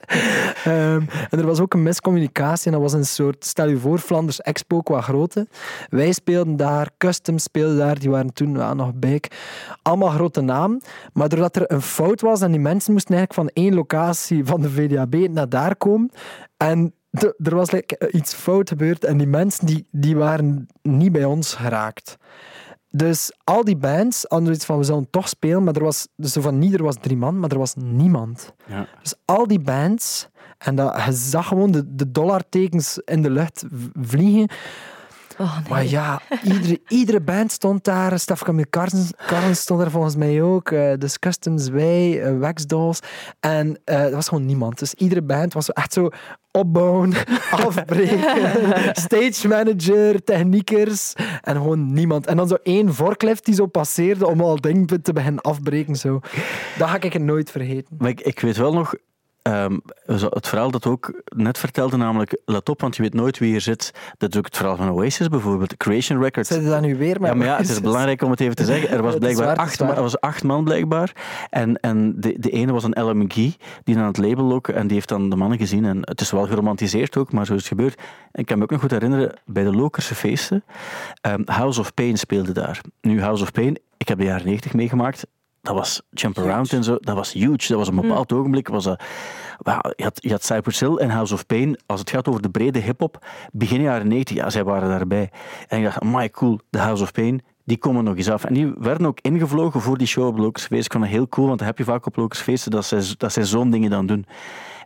Ehm, en er was ook een miscommunicatie en dat was een soort, stel je voor, Flanders Expo qua grootte. Wij speelden daar, Custom speelde daar, die waren toen ja, nog bijk. Allemaal grote naam. Maar doordat er een fout was en die mensen moesten eigenlijk van één locatie van de VDAB naar daar komen. En er was like, iets fout gebeurd en die mensen die, die waren niet bij ons geraakt. Dus al die bands hadden zoiets van, we zullen toch spelen, maar er was, dus zo van niet, er was drie man, maar er was niemand. Ja. Dus al die bands, en dat, je zag gewoon de, de dollartekens in de lucht vliegen. Oh, nee. Maar ja, iedere, iedere band stond daar. Stefka Karens stond daar volgens mij ook. eh dus Customs, wij, eh, Wax Dolls. En eh er was gewoon niemand. Dus iedere band was echt zo opbouwen, afbreken, stage manager, techniekers en gewoon niemand. En dan zo één forklift die zo passeerde om al dingen te beginnen afbreken. Zo. Dat ga ik nooit vergeten. Maar ik, ik weet wel nog, ehm, het verhaal dat we ook net vertelde, namelijk, let op, want je weet nooit wie hier zit. Dat is ook het verhaal van Oasis bijvoorbeeld, Creation Records. Zit je dat nu weer met Ja, maar ja, het is belangrijk om het even te zeggen. Er was blijkbaar waar, acht, waar. er was acht man blijkbaar. En, en de, de ene was een Ellen McGee, die aan het label ook, en die heeft dan de mannen gezien. En het is wel geromantiseerd ook, maar zo is het gebeurd. En ik kan me ook nog goed herinneren, bij de Lokerse feesten, ehm, House of Pain speelde daar. Nu, House of Pain, ik heb de jaren 90 meegemaakt. Dat was Jump Around en zo. Dat was huge. Dat was een bepaald ogenblik. Was dat, je, had, je had Cypress Hill en House of Pain. Als het gaat over de brede hip-hop, begin jaren 90, ja, zij waren daarbij. En ik dacht, my cool, de House of Pain, die komen nog eens af. En die werden ook ingevlogen voor die show op Lokersfeest. Ik vond dat heel cool, want dan heb je vaak op Lokersfeesten dat zij, dat zij zo'n dingen dan doen.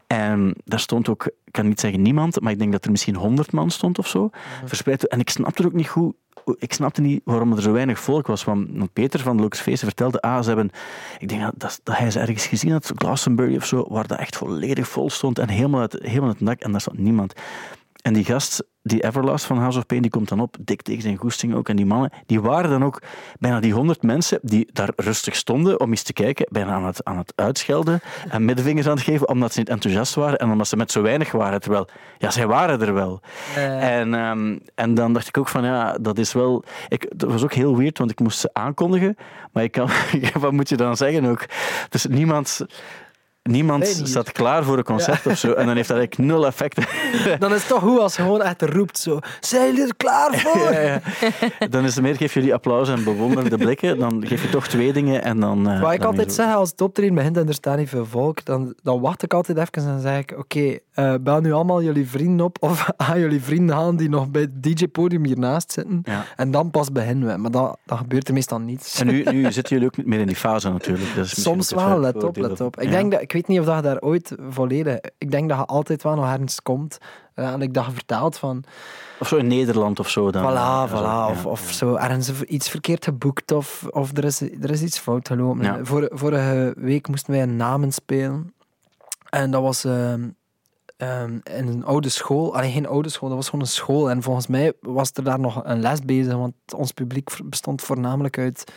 En daar stond ook, ik kan niet zeggen niemand, maar ik denk dat er misschien honderd man stond of zo. Verspreid. En ik snapte ook niet goed. Ik snapte niet waarom er zo weinig volk was. Want Peter van de Lokersfeesten vertelde, ah, ze hebben, ik denk dat, dat, hij ze ergens gezien had, Glastonbury of zo, waar dat echt volledig vol stond en helemaal uit, helemaal het dak en daar stond niemand. En die gast, die Everlast van House of Pain, die komt dan op, dik tegen zijn goesting ook. En die mannen, die waren dan ook bijna die honderd mensen die daar rustig stonden om eens te kijken, bijna aan het, aan het uitschelden en middenvingers aan het geven, omdat ze niet enthousiast waren en omdat ze met zo weinig waren. Terwijl, ja, zij waren er wel. Eh, En, ehm, en dan dacht ik ook van, ja, dat is wel... Ik, dat was ook heel weird, want ik moest ze aankondigen. Maar ik kan, wat moet je dan zeggen ook? Dus niemand... Niemand Nee, staat klaar voor een concert of zo. En dan heeft dat eigenlijk nul effect. Dan is het toch goed als je gewoon echt roept zo. Zijn jullie er klaar voor? Ja, ja. Dan is het meer, geef jullie applaus en bewonderende blikken. Dan geef je toch twee dingen en dan... eh, Wat ik dan altijd zeg, als het optreden begint en er staat niet veel volk, dan, dan wacht ik altijd even en dan zeg ik, oké, eh, bel nu allemaal jullie vrienden op of aan jullie vrienden aan die nog bij het DJ-podium hiernaast zitten. En dan pas beginnen we. Maar dat, dat gebeurt er meestal niet. En nu, nu zitten jullie ook niet meer in die fase natuurlijk. Dat is misschien Soms wel, let op, let op. Ik, denk dat, ik weet niet of dat je daar ooit volledig... Ik denk dat je altijd wel nog ergens komt. eh, en ik dat je vertelt van... Of zo in Nederland of zo. Dan, Voilà, voilà. Of, ja. of zo ergens iets verkeerd geboekt of, of er, is, er is iets fout gelopen. Ja. Vor, vorige week moesten wij een namen spelen. En dat was ehm, ehm, in een oude school. Alleen geen oude school, dat was gewoon een school. En volgens mij was er daar nog een les bezig, want ons publiek bestond voornamelijk uit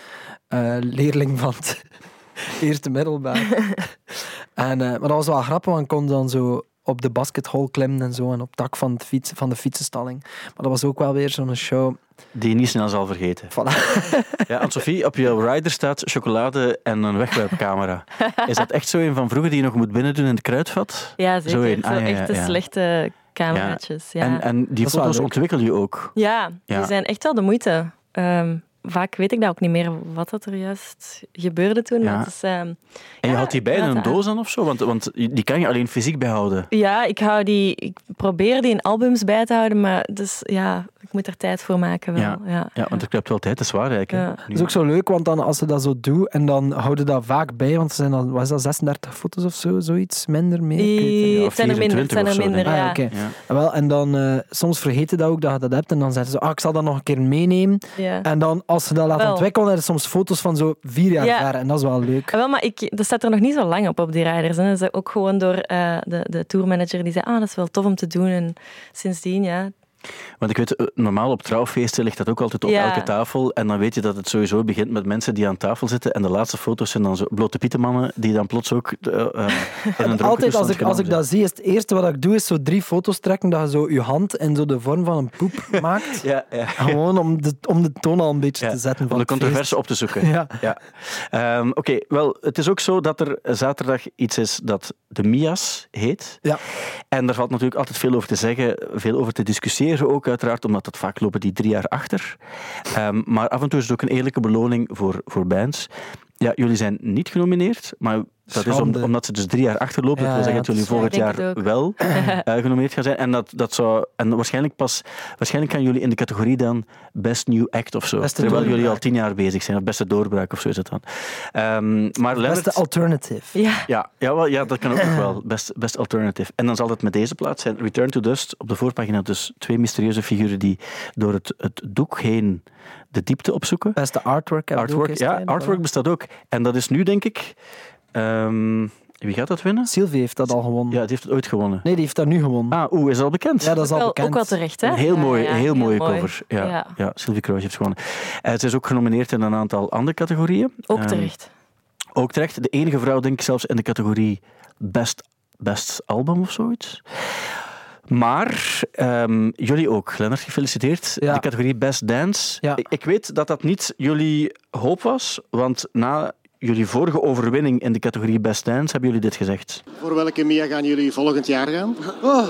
eh leerlingen van het eerste middelbaar. en, eh, maar dat was wel grappig, want ik kon dan zo op de baskethol klimmen en zo, en op het dak van, het fiets, van de fietsenstalling. Maar dat was ook wel weer zo'n show. Die je niet snel zal vergeten. Voilà. Ja, Anne-Sophie, op jouw rider staat chocolade en een wegwerpcamera. Is dat echt zo een van vroeger die je nog moet binnen doen in het kruidvat? Ja, Zo zeker. een. Zo, Ah, ja, ja, echte ja. slechte cameraatjes. Ja, En, en die Dat foto's ontwikkel je ook. ja, Ja. die zijn echt wel de moeite. Ehm, vaak weet ik dat ook niet meer wat dat er juist gebeurde toen. Ja. Is, ehm, En je Ja, houdt die bij in een doos dan of zo? Want, want die kan je alleen fysiek bijhouden. ja, ik, hou die, ik probeer die in albums bij te houden, maar dus, ja, ik moet er tijd voor maken wel. Ja. Ja. Ja, want er kruipt wel tijd, dat is waar eigenlijk. Dat is ook zo leuk, want dan, als ze dat zo doen, en dan houden dat vaak bij, want er zijn dan, wat is dat, 36 foto's of zo, zoiets, minder, meer? Ik weet het zijn er minder. Het 24 zijn er zo, minder Ah, ja. Wel, en dan eh, soms vergeten dat ook dat je dat hebt, en dan zeggen ze, ah, ik zal dat nog een keer meenemen. Ja. En dan, als ze dat laten Wel. ontwikkelen, er soms foto's van zo vier jaar Ja. ver, en dat is wel leuk. Ah, Wel, maar ik, dat staat er nog niet zo lang op op die riders. Hè. Dat is ook gewoon door eh, de, de tourmanager die zei, ah, dat is wel tof om te doen. En sindsdien, ja. Want ik weet, eh, normaal op trouwfeesten ligt dat ook altijd op Ja. elke tafel. En dan weet je dat het sowieso begint met mensen die aan tafel zitten. En de laatste foto's zijn dan zo blote pietenmannen die dan plots ook eh, in een Altijd als ik, als ik dat zie, is het eerste wat ik doe, is zo drie foto's trekken, dat je zo je hand in zo de vorm van een poep maakt. Ja, ja. Gewoon om de, om de toon al een beetje te zetten. Om van de het feest. controverse op te zoeken. Ja. Ja. Ehm, Oké, wel, het is ook zo dat er zaterdag iets is dat de Mias heet. Ja. En daar valt natuurlijk altijd veel over te zeggen, veel over te discussiëren ook uiteraard, omdat dat vaak lopen die drie jaar achter. Ehm, maar af en toe is het ook een eerlijke beloning voor, voor bands. Ja, jullie zijn niet genomineerd, maar dat is omdat ze dus drie jaar achterlopen. Ja, dat wil zeggen ja, dat jullie volgend jaar wel eh, genomineerd gaan zijn. En, dat, dat zou, en waarschijnlijk pas, waarschijnlijk gaan jullie in de categorie dan Best New Act of zo. Beste terwijl jullie al tien jaar bezig zijn, of beste doorbraak of zo is het dan. Ehm, maar Leonard, Beste alternative. Ja, ja, ja, wel, ja, dat kan ook nog wel. Best, best alternative. En dan zal het met deze plaats zijn. Return to Dust. Op de voorpagina dus twee mysterieuze figuren die door het, het doek heen de diepte opzoeken. Beste artwork. Artwork, ja, artwork bestaat ook. En dat is nu, denk ik... ehm, wie gaat dat winnen? Sylvie heeft dat al gewonnen. Ja, die heeft het ooit gewonnen. Nee, die heeft dat nu gewonnen. Ah, oeh, is dat al bekend? Ja, dat is al wel, bekend. ook wel terecht, hè? Een heel, Ja, mooi, ja, heel, mooie mooi. cover. Ja, ja. Ja. Sylvie Kroos heeft gewonnen. Eh, ze is ook genomineerd in een aantal andere categorieën. Ook Ehm, terecht. ook terecht. De enige vrouw, denk ik zelfs, in de categorie Best best album of zoiets. Maar ehm, jullie ook, Lennart, gefeliciteerd. Ja. De categorie Best Dance. Ja. Ik, ik weet dat dat niet jullie hoop was, want na jullie vorige overwinning in de categorie Best Dance hebben jullie dit gezegd. Voor welke Mia gaan jullie volgend jaar gaan? Oh,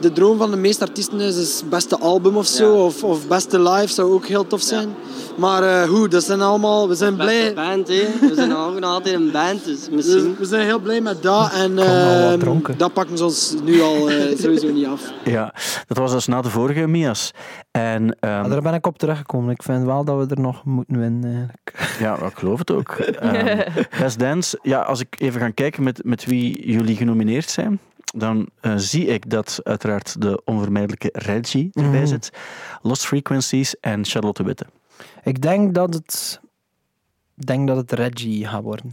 de droom van de meeste artiesten is, is beste album of zo, of, of beste live zou ook heel tof zijn. Maar eh, hoe, dat zijn allemaal, we zijn blij. band, hè. We zijn ook nog altijd een band, dus We, misschien... we zijn heel blij met dat en al wat dronken. dat pakken ze ons nu al eh, sowieso niet af. Ja, dat was dus na de vorige Mia's. En ehm, Maar daar ben ik op teruggekomen. Ik vind wel dat we er nog moeten winnen. Eigenlijk. Ja, ik geloof het ook. Ehm, Best Dance, ja, als ik even ga kijken met, met wie jullie genomineerd zijn, dan eh, zie ik dat uiteraard de onvermijdelijke Reggie erbij Mhm. zit, Lost Frequencies en Charlotte Witte. Ik denk dat het... Denk dat het Reggie gaat worden.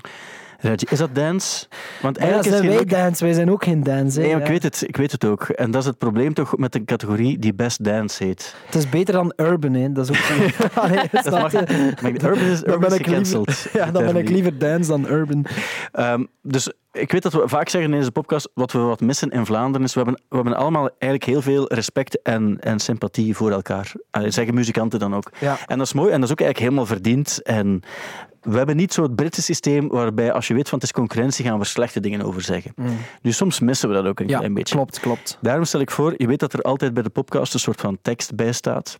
Reggie, is dat dance? Want Ja, eigenlijk zijn is wij geen... dance, wij zijn ook geen dance. hè. Nee, ik Ja. weet, het, ik weet het ook. En dat is het probleem toch met een categorie die Best Dance heet. Het is beter dan urban, hè. Dat is ook. Allee, Dat mag, maar urban is, Dan ben liever- gecanceld. Ja, dan ben ik liever dance dan urban. Ehm, dus ik weet dat we vaak zeggen in deze podcast, wat we wat missen in Vlaanderen is, we hebben, we hebben allemaal eigenlijk heel veel respect en, en sympathie voor elkaar. Allee, zeggen muzikanten dan ook. Ja. En dat is mooi en dat is ook eigenlijk helemaal verdiend. En we hebben niet zo het Britse systeem waarbij als je weet van het is concurrentie, gaan we slechte dingen over zeggen. Dus soms missen we dat ook een Ja, klein beetje. klopt, klopt. Daarom stel ik voor, je weet dat er altijd bij de podcast een soort van tekst bij staat.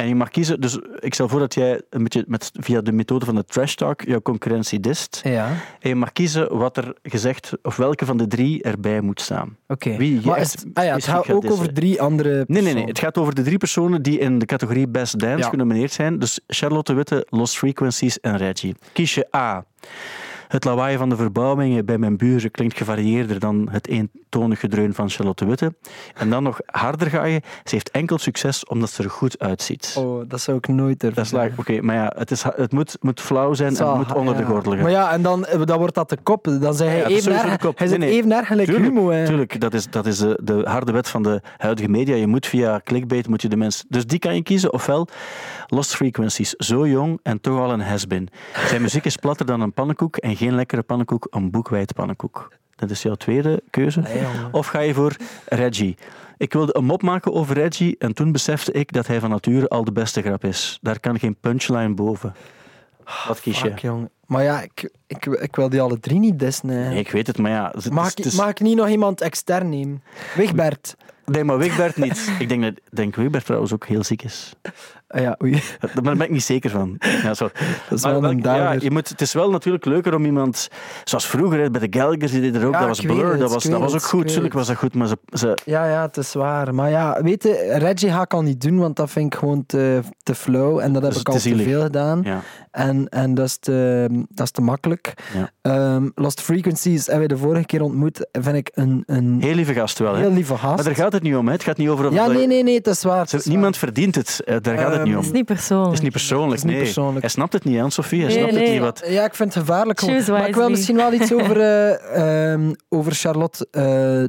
En je mag kiezen, dus ik stel voor dat jij een beetje met, via de methode van de trash talk jouw concurrentie dist. Ja, En je mag kiezen wat er gezegd, of welke van de drie erbij moet staan. oké. Wie je echt is het- ah ja, het gaat ook over drie andere Nee, nee, nee. personen. Het gaat over de drie personen die in de categorie Best Dance Ja. genomineerd zijn. Dus Charlotte Witte, Lost Frequencies en Reggie. Kies je A. Het lawaai van de verbouwingen bij mijn buren klinkt gevarieerder dan het eentonig gedreun van Charlotte Witte. En dan nog harder ga je. Ze heeft enkel succes omdat ze er goed uitziet. Oh, dat zou ik nooit durven Dat is laag. Oké, maar ja, het, is, het moet, moet flauw zijn en het moet onder de gordel gaan. Maar ja, en dan, eh, dan wordt dat de kop. Dan Ja, hij is even, erg, hij Nee, zit nee. even erg gelijk Tuurlijk, Humo. hè. Tuurlijk, dat is, dat is de, de harde wet van de huidige media. Je moet via clickbait moet je de mensen. Dus die kan je kiezen. Ofwel Lost Frequencies, zo jong en toch al een has-been. Zijn muziek is platter dan een pannenkoek en geen lekkere pannenkoek, een boekwijd pannenkoek. Dat is jouw tweede keuze. Nee, jongen. Of ga je voor Reggie? Ik wilde een mop maken over Reggie en toen besefte ik dat hij van nature al de beste grap is. Daar kan geen punchline boven. Wat kies je? Fuck. Maar ja, ik, ik, ik wil die alle drie niet. Nee, ik weet het, maar ja... Het, Mag, het ik, is- mag ik niet nog iemand extern nemen? Wigbert. Nee, maar Wigbert niet. Ik denk dat denk Wigbert trouwens ook heel ziek is. Ah ja, oei. Daar ben ik niet zeker van. Ja, zo. Dat is Maar wel een welk- ja, je moet, het is wel natuurlijk leuker om iemand... Zoals vroeger bij de Gallagher's, die deden er ook. Ja, dat was Blur, het, dat was, dat was ook goed. Tuurlijk was dat goed, maar ze... ze Ja, ja, het is waar. Maar ja, weet je, Reggie ga ik al niet doen, want dat vind ik gewoon te, te flow. En dat heb is ik al te veel gedaan. ja, En, en dat, is te, dat is te makkelijk. Ehm, Lost Frequencies hebben we de vorige keer ontmoet. Vind ik een, een heel lieve gast wel. Hè. heel lieve gast. Maar daar gaat het niet om. Hè. Het gaat niet over... Ja, nee, nee, nee, het is waar. is niemand verdient het. Eh, Daar gaat het niet Ehm, om. Het is niet persoonlijk. Het is niet persoonlijk, Het is niet nee. persoonlijk. Hij snapt het niet, hè, Sophie. Hij Nee, snapt het nee. niet. waar. Wat... Ja, ik vind het gevaarlijk. Maar ik wil misschien wel iets over, eh, ehm, over Charlotte eh, eh,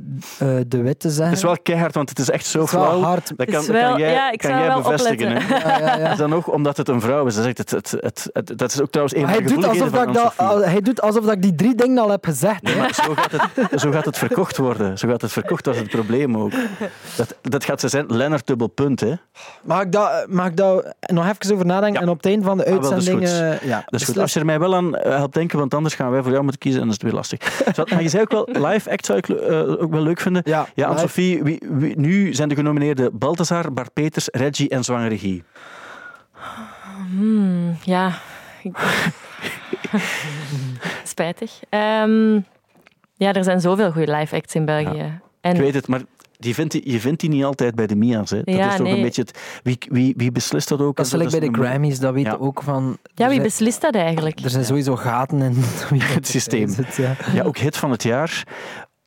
de Witte zeggen. Het is wel keihard, want het is echt zo Het is wel flauw. hard. Dat Het kan, is dat wel- kan jij, ja, ik kan jij wel bevestigen. opletten. Hè? Ja, ja, ja. Dan ook omdat het een vrouw is. Dat is, echt het, het, het, het- dat is ook trouwens een Maar van hij de doet, alsof dat ik gevoeligheden dat, van hij doet alsof dat ik die drie dingen al heb gezegd. Nee, maar zo gaat, het, zo gaat het verkocht worden. Zo gaat het verkocht, dat is het probleem ook. Dat, dat gaat ze zijn. Lennart dubbel punt, hè. Mag ik daar mag ik daar nog even over nadenken? Ja. En op het einde van de Ah, wel, dat is uitzending... goed. ja, Dat is goed. beslist. Als je er mij wel aan eh, helpt denken, want anders gaan wij voor jou moeten kiezen en dat is het weer lastig. Zo, Maar je zei ook wel, live act zou ik eh, ook wel leuk vinden. Ja, Ja. Anne-Sophie, wie, wie- nu zijn de genomineerden Balthazar, Bart Peters, Reggie en Zwangere Guy. Hmm, ja. Spijtig. Ehm, ja, er zijn zoveel goede live acts in België. En Ik weet het, maar die vindt die, je vindt die niet altijd bij de Mia's. Hè. Dat Ja, is toch een beetje het... Wie, wie, wie beslist dat ook? Dat is gelijk bij de Grammys, dat weten Ja. ook van... ja, wie beslist dat eigenlijk? Er zijn sowieso gaten in Het systeem. zit, ja. Ja, ook hit van het jaar.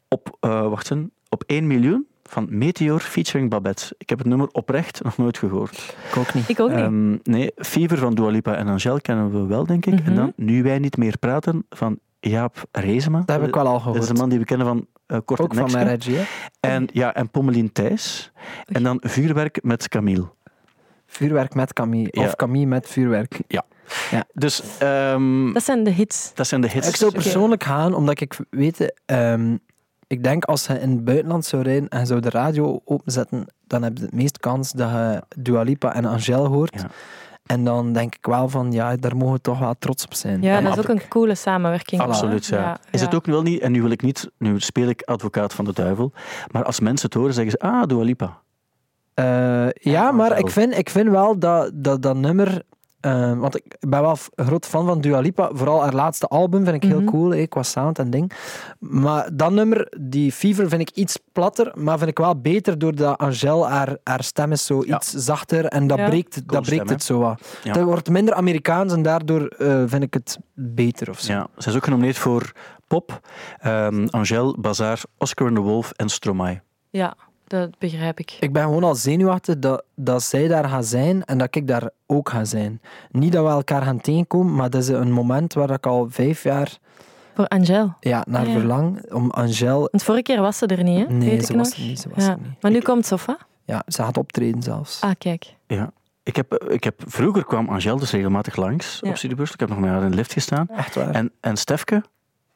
Op, eh wacht eens, op 1 miljoen van Meteor featuring Babette. Ik heb het nummer oprecht nog nooit gehoord. Ik ook niet. Ik ook niet. Ehm, nee, Fever van Dua Lipa en Angel kennen we wel, denk ik. En Mhm. dan Nu wij niet meer praten van Jaap Reesema. Dat heb ik wel al Dat gehoord. is een man die we kennen van uh, Kort ook van mij, Reggie. hè. En, ja, en Pommelien Thijs. En dan Vuurwerk met Camille. Vuurwerk met Camille. Ja. Of Camille met vuurwerk. Dus ehm, dat zijn de hits. dat zijn de hits. Ik zou persoonlijk gaan, omdat ik weet... ehm, ik denk als je in het buitenland zou rijden en zou de radio openzetten, dan heb je het meest kans dat je Dua Lipa en Angel hoort. Ja. En dan denk ik wel van, ja, daar mogen we toch wel trots op zijn. Ja, En dat is ook een coole samenwerking. Absoluut, ja. Ja, Is ja. het ook wel niet, en nu wil ik niet, nu speel ik advocaat van de duivel, maar als mensen het horen, zeggen ze, ah, Dua Lipa. Eh, ja, maar Angel. ik vind, ik vind wel dat dat, dat nummer... eh, want ik ben wel groot fan van Dua Lipa. Vooral haar laatste album vind ik heel Mhm. cool, eh, qua sound en ding. Maar dat nummer, die Fever, vind ik iets platter. Maar vind ik wel beter doordat Angel, haar, haar stem is zo Ja. iets zachter. En dat Ja. breekt, dat breekt het zo wat. Ja. Het wordt minder Amerikaans en daardoor eh, vind ik het beter of zo. Ja, zij is ook genomineerd voor Pop, ehm, Angel, Bazaar, Oscar and the Wolf en Stromae. Ja, dat begrijp ik. Ik ben gewoon al zenuwachtig dat, dat zij daar gaat zijn en dat ik daar ook ga zijn. Niet dat we elkaar gaan tegenkomen, maar dat is een moment waar ik al vijf jaar Voor Angel. ja, naar ja. verlang. Om Angel... Want vorige keer was ze er niet, hè? Nee, Weet ik ze was nog. er niet. Ze was ja. er niet. Maar nu Ik- komt Sofa. Ja, ze gaat optreden zelfs. Ah, kijk. Ja. Ik heb, ik heb, vroeger kwam Angel dus regelmatig langs Ja. op Studiobeurs. Ik heb nog met haar in de lift gestaan. Echt waar. En, en Stefke,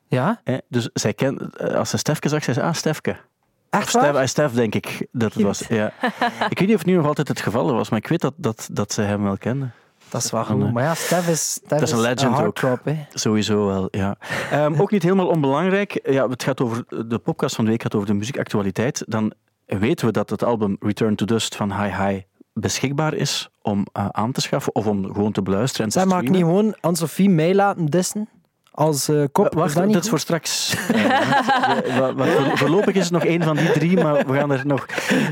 ja? hè, dus zij ken, eh, als ze Stefke zag, zei ze, ah, Stefke. Echt Stef, waar? Stef, denk ik dat het was. Ja. ik weet niet of het nu nog altijd het geval was, maar ik weet dat, dat, dat ze hem wel kende. Dat is Van, eh, goed. Maar ja, Stef is, Stef dat is een legend ook. Sowieso wel, ja. Ehm, ook niet helemaal onbelangrijk. Ja, het gaat over, de podcast van de week gaat over de muziekactualiteit. Dan weten we dat het album Return to Dust van Hi Hi beschikbaar is om eh, aan te schaffen of om gewoon te beluisteren en te Zij mag ik niet gewoon Anne-Sophie mij laten dissen? Als eh, kop? Eh, Wacht, dat dat, is voor straks. Eh, voorlopig is het nog één van die drie, maar we gaan er nog.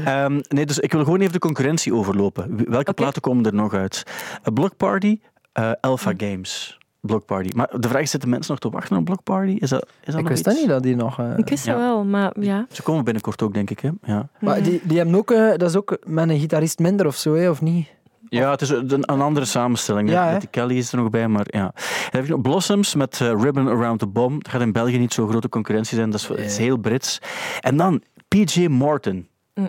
Ehm, nee, dus ik wil gewoon even de concurrentie overlopen. Welke platen komen er nog uit? A Block Party, eh, Alpha Games. Block Party. Maar de vraag is: zitten mensen nog te wachten op Block Party? Is dat, is dat Ik nog wist dat niet dat die nog... eh, Ik wist ja. wel, maar ja. Ze komen binnenkort ook, denk ik. Hè? Ja. Maar die, die hebben ook... eh, dat is ook met een gitarist minder of zo, hè, of niet? Ja, het is een, een andere samenstelling. Ja, Met hè? die Kelly is er nog bij, maar ja. Dan heb je nog Blossoms met eh, Ribbon Around the Bomb. Dat gaat in België niet zo'n grote concurrentie zijn. Dat is, het is heel Brits. En dan PJ Morton. Mm.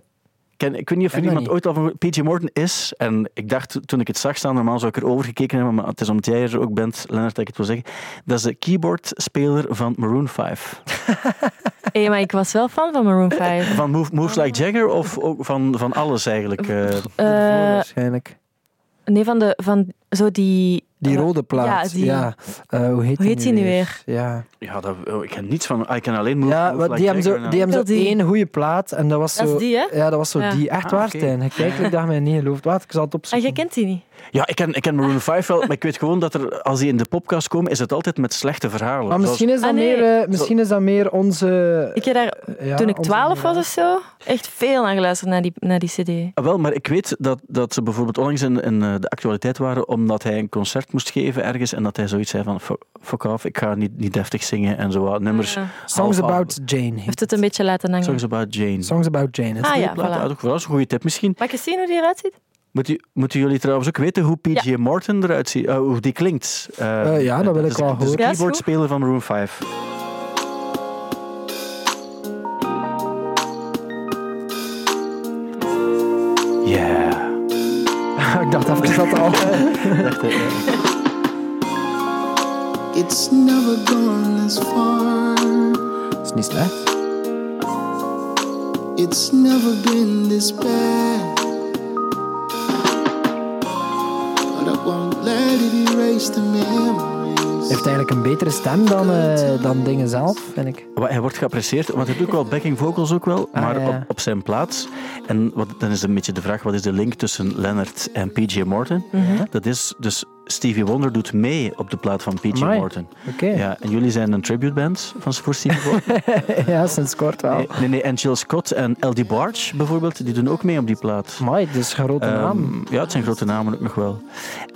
Ken, ik weet niet of er iemand niet. ooit al van PJ Morton is. En ik dacht toen ik het zag staan, normaal zou ik erover gekeken hebben, maar het is omdat jij er ook bent, Lennart, dat ik het wil zeggen. Dat is de keyboardspeler van Maroon 5. Hé, maar ik was wel fan van Maroon 5. Van Move, Moves Like Jagger of ook van, van alles eigenlijk? Eh, waarschijnlijk. Nee, van, de, van zo die... Die eh, rode plaat. Ja, die, Ja. Eh, hoe heet, Hoe heet die nu weer? Ja, Ja, dat, oh, ik ken niets van. Ik ken alleen Move, ja Move wat- Like die hebben zo, die hebben zo één goede plaat. En dat was zo... Dat is die, hè? Ja, dat was zo Ja. die. Echt Ah, waar, oké. Stijn. Kijk, ik dacht mij niet geloofd. Wat, ik zal het Ah, opzoeken. jij kent die niet? Ja, ik ken, ik ken Maroon 5 wel, maar ik weet gewoon dat er, als die in de podcast komen, is het altijd met slechte verhalen. Maar misschien is dat, Ah, nee. meer, eh, misschien is dat meer onze... Ik heb daar, ja, toen ik 12 was of zo, echt veel naar geluisterd naar die, naar die cd. Ah, wel, maar ik weet dat, dat ze bijvoorbeeld onlangs in, in eh, de actualiteit waren omdat hij een concert moest geven ergens en dat hij zoiets zei van fuck, off, ik ga niet, niet deftig zingen en zo wat nummers. Ja. Songs half- About Jane. Heeft het een beetje laten hangen. Songs about Jane. Songs About Jane. Ah ja, voilà. ook dat is een goede tip misschien. Mag ik eens zien hoe die eruit ziet? Moeten, moeten jullie trouwens ook weten hoe PJ Morton eruit ziet, eh, hoe die klinkt? Eh, Eh, ja, dat wil is ik de- wel dat is de horen. Ja, is keyboardspeler van Maroon 5. ik dacht even dat al... Echt, It's never gone this far. Is niet slecht. It's never been this bad. But I won't let it erase the memories. Hij heeft eigenlijk een betere stem dan, eh, dan dingen zelf, vind ik. Wat- Hij wordt geapprecieerd, want hij doet ook wel backing vocals ook wel, Ah, maar ja. Op, op zijn plaats. En wat, dan is een beetje de vraag, wat is de link tussen Leonard en PJ Morton? Mhm. Dat is dus, Stevie Wonder doet mee op de plaat van Amai. Morton. Oké. Ja, en jullie zijn een tributeband van, voor Stevie Wonder? ja, sinds kort wel. nee, nee, nee, en Jill Scott en L.D. Barge bijvoorbeeld, die doen ook mee op die plaat. Amai, dus een grote Ehm, naam. ja, het zijn grote namen ook nog wel.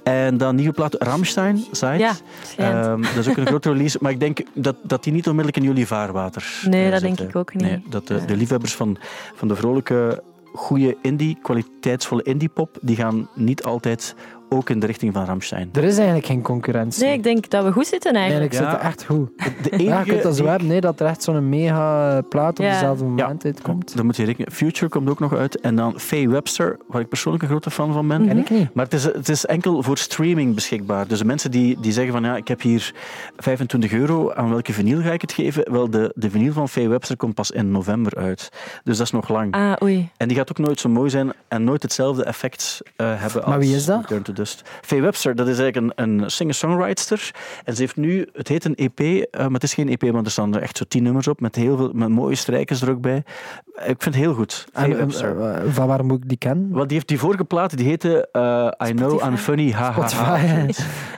En dan nieuwe plaat Ramstein, Zeit. Ja. Ehm, dat is ook een grote release, maar ik denk dat, dat die niet onmiddellijk in jullie vaarwater Nee, eh, dat zitten. denk ik ook niet. Nee, dat de, de liefhebbers van, van de vrolijke, goede indie, kwaliteitsvolle indie-pop, die gaan niet altijd ook in de richting van Ramstein. Er is eigenlijk geen concurrentie. Nee, ik denk dat we goed zitten eigenlijk. Eigenlijk Ja. zit echt goed. De enige Ja, je kunt dat zo die- hebben, nee, dat er echt zo'n mega plaat op Ja. dezelfde moment uitkomt. Dan moet je rekenen. Future komt ook nog uit. En dan Faye Webster, waar ik persoonlijk een grote fan van ben. Ken ik niet. Maar het is, het is enkel voor streaming beschikbaar. Dus de mensen die, die zeggen van ja, ik heb hier 25 euro, aan welke vinyl ga ik het geven? Wel, de, de vinyl van Faye Webster komt pas in november uit. Dus dat is nog lang. Ah, oei. En die gaat ook nooit zo mooi zijn en nooit hetzelfde effect eh, hebben Maar als wie is dat? Faye Webster, dat is eigenlijk een, een singer-songwriter. En ze heeft nu, het heet een EP, eh, maar het is geen EP, want er staan er echt zo tien nummers op met heel veel met mooie strijkers er ook bij. Ik vind het heel goed. Faye En, eh, Webster. eh, van waar moet ik die kennen? Want die heeft die vorige plaat, die heette eh, I Know. I'm Funny, ha ha ha.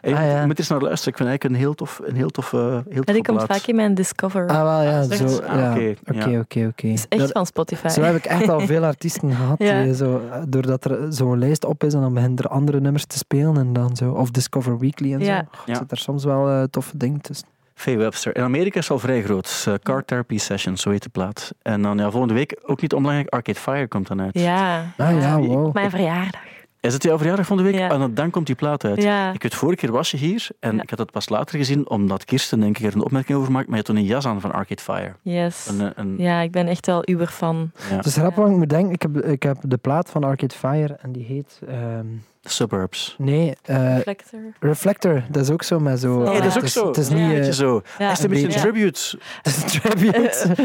Ah, ja. moet eens naar luisteren. Ik vind eigenlijk een heel tof, een heel tof, eh, heel tof die komt vaak in mijn Discover. Ah, wel, ja. Zo, Ah, ja. oké, Oké, oké, oké. is echt van Spotify. Zo heb ik echt al veel artiesten gehad. Ja. zo, doordat er zo'n lijst op is en dan beginnen er andere nummers te spelen. En dan zo, of Discover Weekly en Ja. zo. Ja. Zit er soms wel eh, toffe dingen tussen. Faye Webster. In Amerika is het al vrij groot. Uh, Car Therapy Sessions, zo heet de plaat. En dan ja, volgende week, ook niet onbelangrijk, Arcade Fire komt dan uit. Ja. Ah ja, wow. Mijn verjaardag. Is het jouw verjaardag volgende week? Ja. En dan, dan komt die plaat uit. Ja. Ik weet, vorige keer was je hier en Ja. ik had het pas later gezien, omdat Kirsten denk ik er een opmerking over maakt, maar je had toen een jas aan van Arcade Fire. Yes. Een, eh, een, Ja, ik ben echt wel uber fan. ja, Het is grappig, want ik moet denken, ik heb, ik heb de plaat van Arcade Fire en die heet... ehm, Suburbs. nee, eh, Reflector. Reflector. Dat is ook zo met zo... Nee, Nee, Ja, dat is ook het zo. Het is Ja, niet... een beetje eh, zo. Ja, Echt een beetje een tribute. het is een tribute.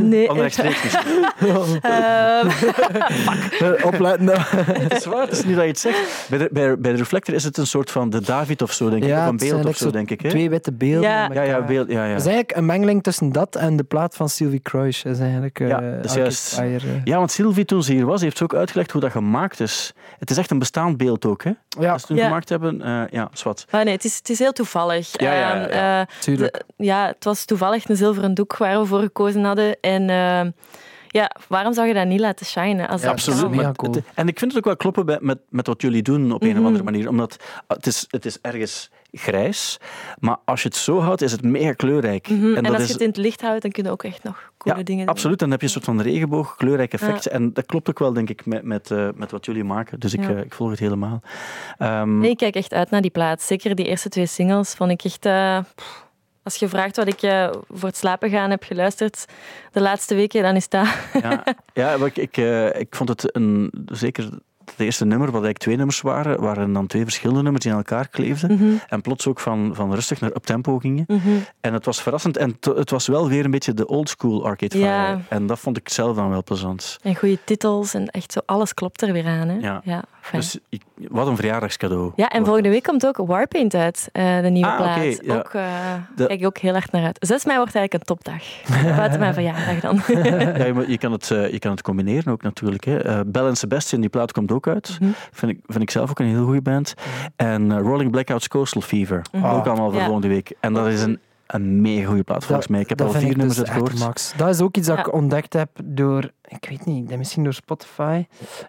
Nee. Onrechtstreeks misschien. Ehm, Eh, Opletten. Het is waar, het is niet dat je het zegt. Bij de, bij, bij de Reflector is het een soort van de David of zo, denk ik. Of een het beeld of zo, denk ik. Hè? Twee witte beelden. Ja. Ja, beeld, ja, ja. Het is eigenlijk een mengeling tussen dat en de plaat van Sylvie Kruis. Dat is eigenlijk eh Ja, is Arcade juist. Fire, eh. Ja, want Sylvie, toen ze hier was, heeft ze ook uitgelegd hoe dat gemaakt is. Het is echt een bestaand beeld ook, hè? Ja, Dat ze toen Ja. gemaakt hebben, eh, ja, zwart. ah, nee, het is, het is heel toevallig. Ja, ja, ja, Ehm, ja. eh, tuurlijk. de- ja, het was toevallig een zilveren doek waar we voor gekozen hadden. En ehm, ja, waarom zou je dat niet laten shinen? Als Ja, Absoluut. maar cool. en ik vind het ook wel kloppen bij, met, met wat jullie doen op een Mhm. of andere manier. Omdat het is, het is ergens grijs, maar als je het zo houdt, is het mega kleurrijk. Mhm, En, dat als is, je het in het licht houdt, dan kun je ook echt nog coole ja, dingen doen. absoluut. Dan heb je een soort van regenboog, kleurrijk effect. En dat klopt ook wel, denk ik, met, met, eh, met wat jullie maken. Dus ik, Ja. eh, ik volg het helemaal. Ehm, Nee, ik kijk echt uit naar die plaat. Zeker die eerste twee singles vond ik echt... eh, als je vraagt wat ik voor het slapen gaan heb geluisterd de laatste weken, dan is dat... Ja, ja ik, ik, ik vond het een, zeker het eerste nummer, wat eigenlijk twee nummers waren, waren dan twee verschillende nummers die aan elkaar kleefden. Mhm, En plots ook van, van rustig naar uptempo gingen. mhm. En het was verrassend. En het- was wel weer een beetje de old school Arcade. Ja. En dat vond ik zelf dan wel plezant. En goede titels en echt zo, alles klopt er weer aan. Hè? Ja. Fijn. Dus ik, wat een verjaardagscadeau. Ja, en volgende week komt ook Warpaint uit, eh, de nieuwe Ah, plaat. ja. Ook, eh, De- kijk ik ook heel erg naar uit. 6 mei wordt eigenlijk een topdag. Buiten mijn verjaardag dan. Ja, je, kan het, eh, je kan het combineren ook natuurlijk. Hè. Eh, Bell and Sebastian, die plaat komt ook uit. Mhm. Vind, ik, vind ik zelf ook een heel goede band. En eh, Rolling Blackouts Coastal Fever. Mhm. Ook allemaal voor Ja. volgende week. En dat is een, een mega goede plaat volgens mij. Ik heb dat al vier nummers dus uitgehoord. max. Dat is ook iets dat Ja. ik ontdekt heb door, ik weet niet, misschien door Spotify.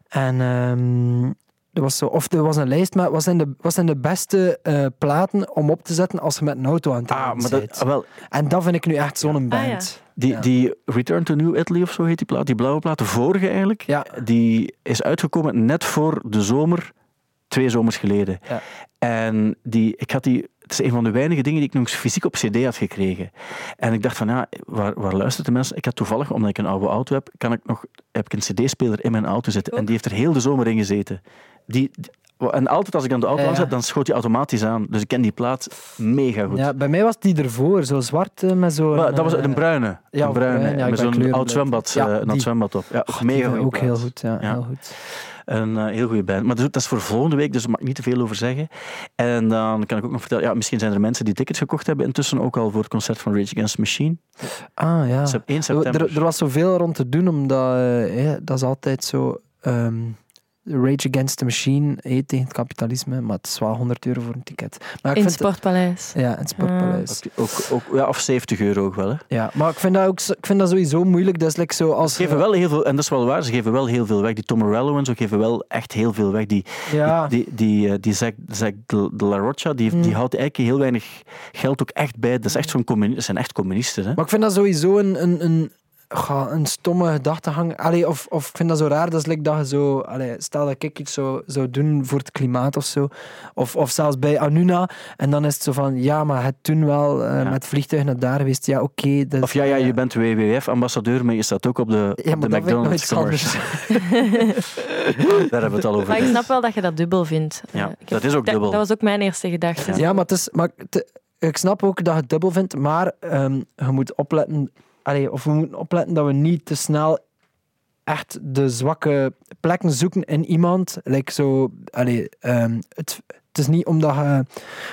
En ehm, er was zo, of er was een lijst met wat zijn de, wat zijn de beste eh, platen om op te zetten als je met een auto aan het Ah, rijden maar dat, ah, wel, En dat vind ik nu echt zo'n Ah, ja. band. Die, Ja. die Return to New Italy of zo heet die plaat, die blauwe plaat, de vorige eigenlijk, Ja. die is uitgekomen net voor de zomer, twee zomers geleden. Ja. En die, ik had die, het is een van de weinige dingen die ik nog eens fysiek op cd had gekregen. En ik dacht van, ja, waar, waar luisteren de mensen? Ik had toevallig, omdat ik een oude auto heb, kan ik nog, heb ik een cd-speler in mijn auto zitten. En die heeft er heel de zomer in gezeten. Die, en altijd als ik aan de auto Ja, ja. aanzet, dan schoot die automatisch aan. Dus ik ken die plaat mega goed. Ja, bij mij was die ervoor, zo zwart eh, met. Maar dat was eh, een bruine. ja, een bruine ja, met zo'n oud zwembad, eh, een oud zwembad op. Ja, Oh, mega die goede Ook plaat. heel goed, ja. Heel goed. Een heel goede band. Maar dat is- dat is voor volgende week, dus daar mag ik niet te veel over zeggen. En dan kan ik ook nog vertellen, ja, misschien zijn er mensen die tickets gekocht hebben intussen ook al voor het concert van Rage Against the Machine. Ah, ja. Sep- 1 september. Er, er was zoveel rond te doen, omdat dat is altijd zo. ehm, Rage Against the Machine heet tegen het kapitalisme, maar het is wel 100 euro voor een ticket. Maar ik In het vind Sportpaleis. ja, in het Sportpaleis. Ook, ook, ook- ja, of 70 euro ook wel. Hè. Ja, maar ik vind dat, ook, ik vind dat sowieso moeilijk. Dat is like zo als Ze geven wel heel veel, en dat is wel waar, ze geven wel heel veel weg. Die Tom en zo geven wel echt heel veel weg. Die, ja, die, die, eh, die Zack, Zack de, de La Rocha, die, Hmm. die houdt eigenlijk heel weinig geld ook echt bij. Dat, is echt zo'n communi- dat zijn echt communisten. Hè. maar ik vind dat sowieso een, een, een, ga, een stomme gedachtegang. Allee, of, of ik vind dat zo raar, dat is like dat je zo... Allee, stel dat ik iets zou, zou doen voor het klimaat of zo. Of, of zelfs bij Anuna. En dan is het zo van, ja, maar het toen wel eh, Ja. met vliegtuig naar daar geweest. Ja, oké. Of ja, ja, je bent WWF-ambassadeur, maar je staat ook op de, Ja, op maar de McDonald's commercial. Daar hebben we het al over. Maar ik snap wel dat je dat dubbel vindt. Ja, Eh, dat is ook dubbel. Dat was ook mijn eerste gedachte. Ja, maar, het is, maar ik snap ook dat je het dubbel vindt, maar ehm, je moet opletten, allee, of we moeten opletten dat we niet te snel echt de zwakke plekken zoeken in iemand. Like zo, allee, ehm, het, het is niet omdat je...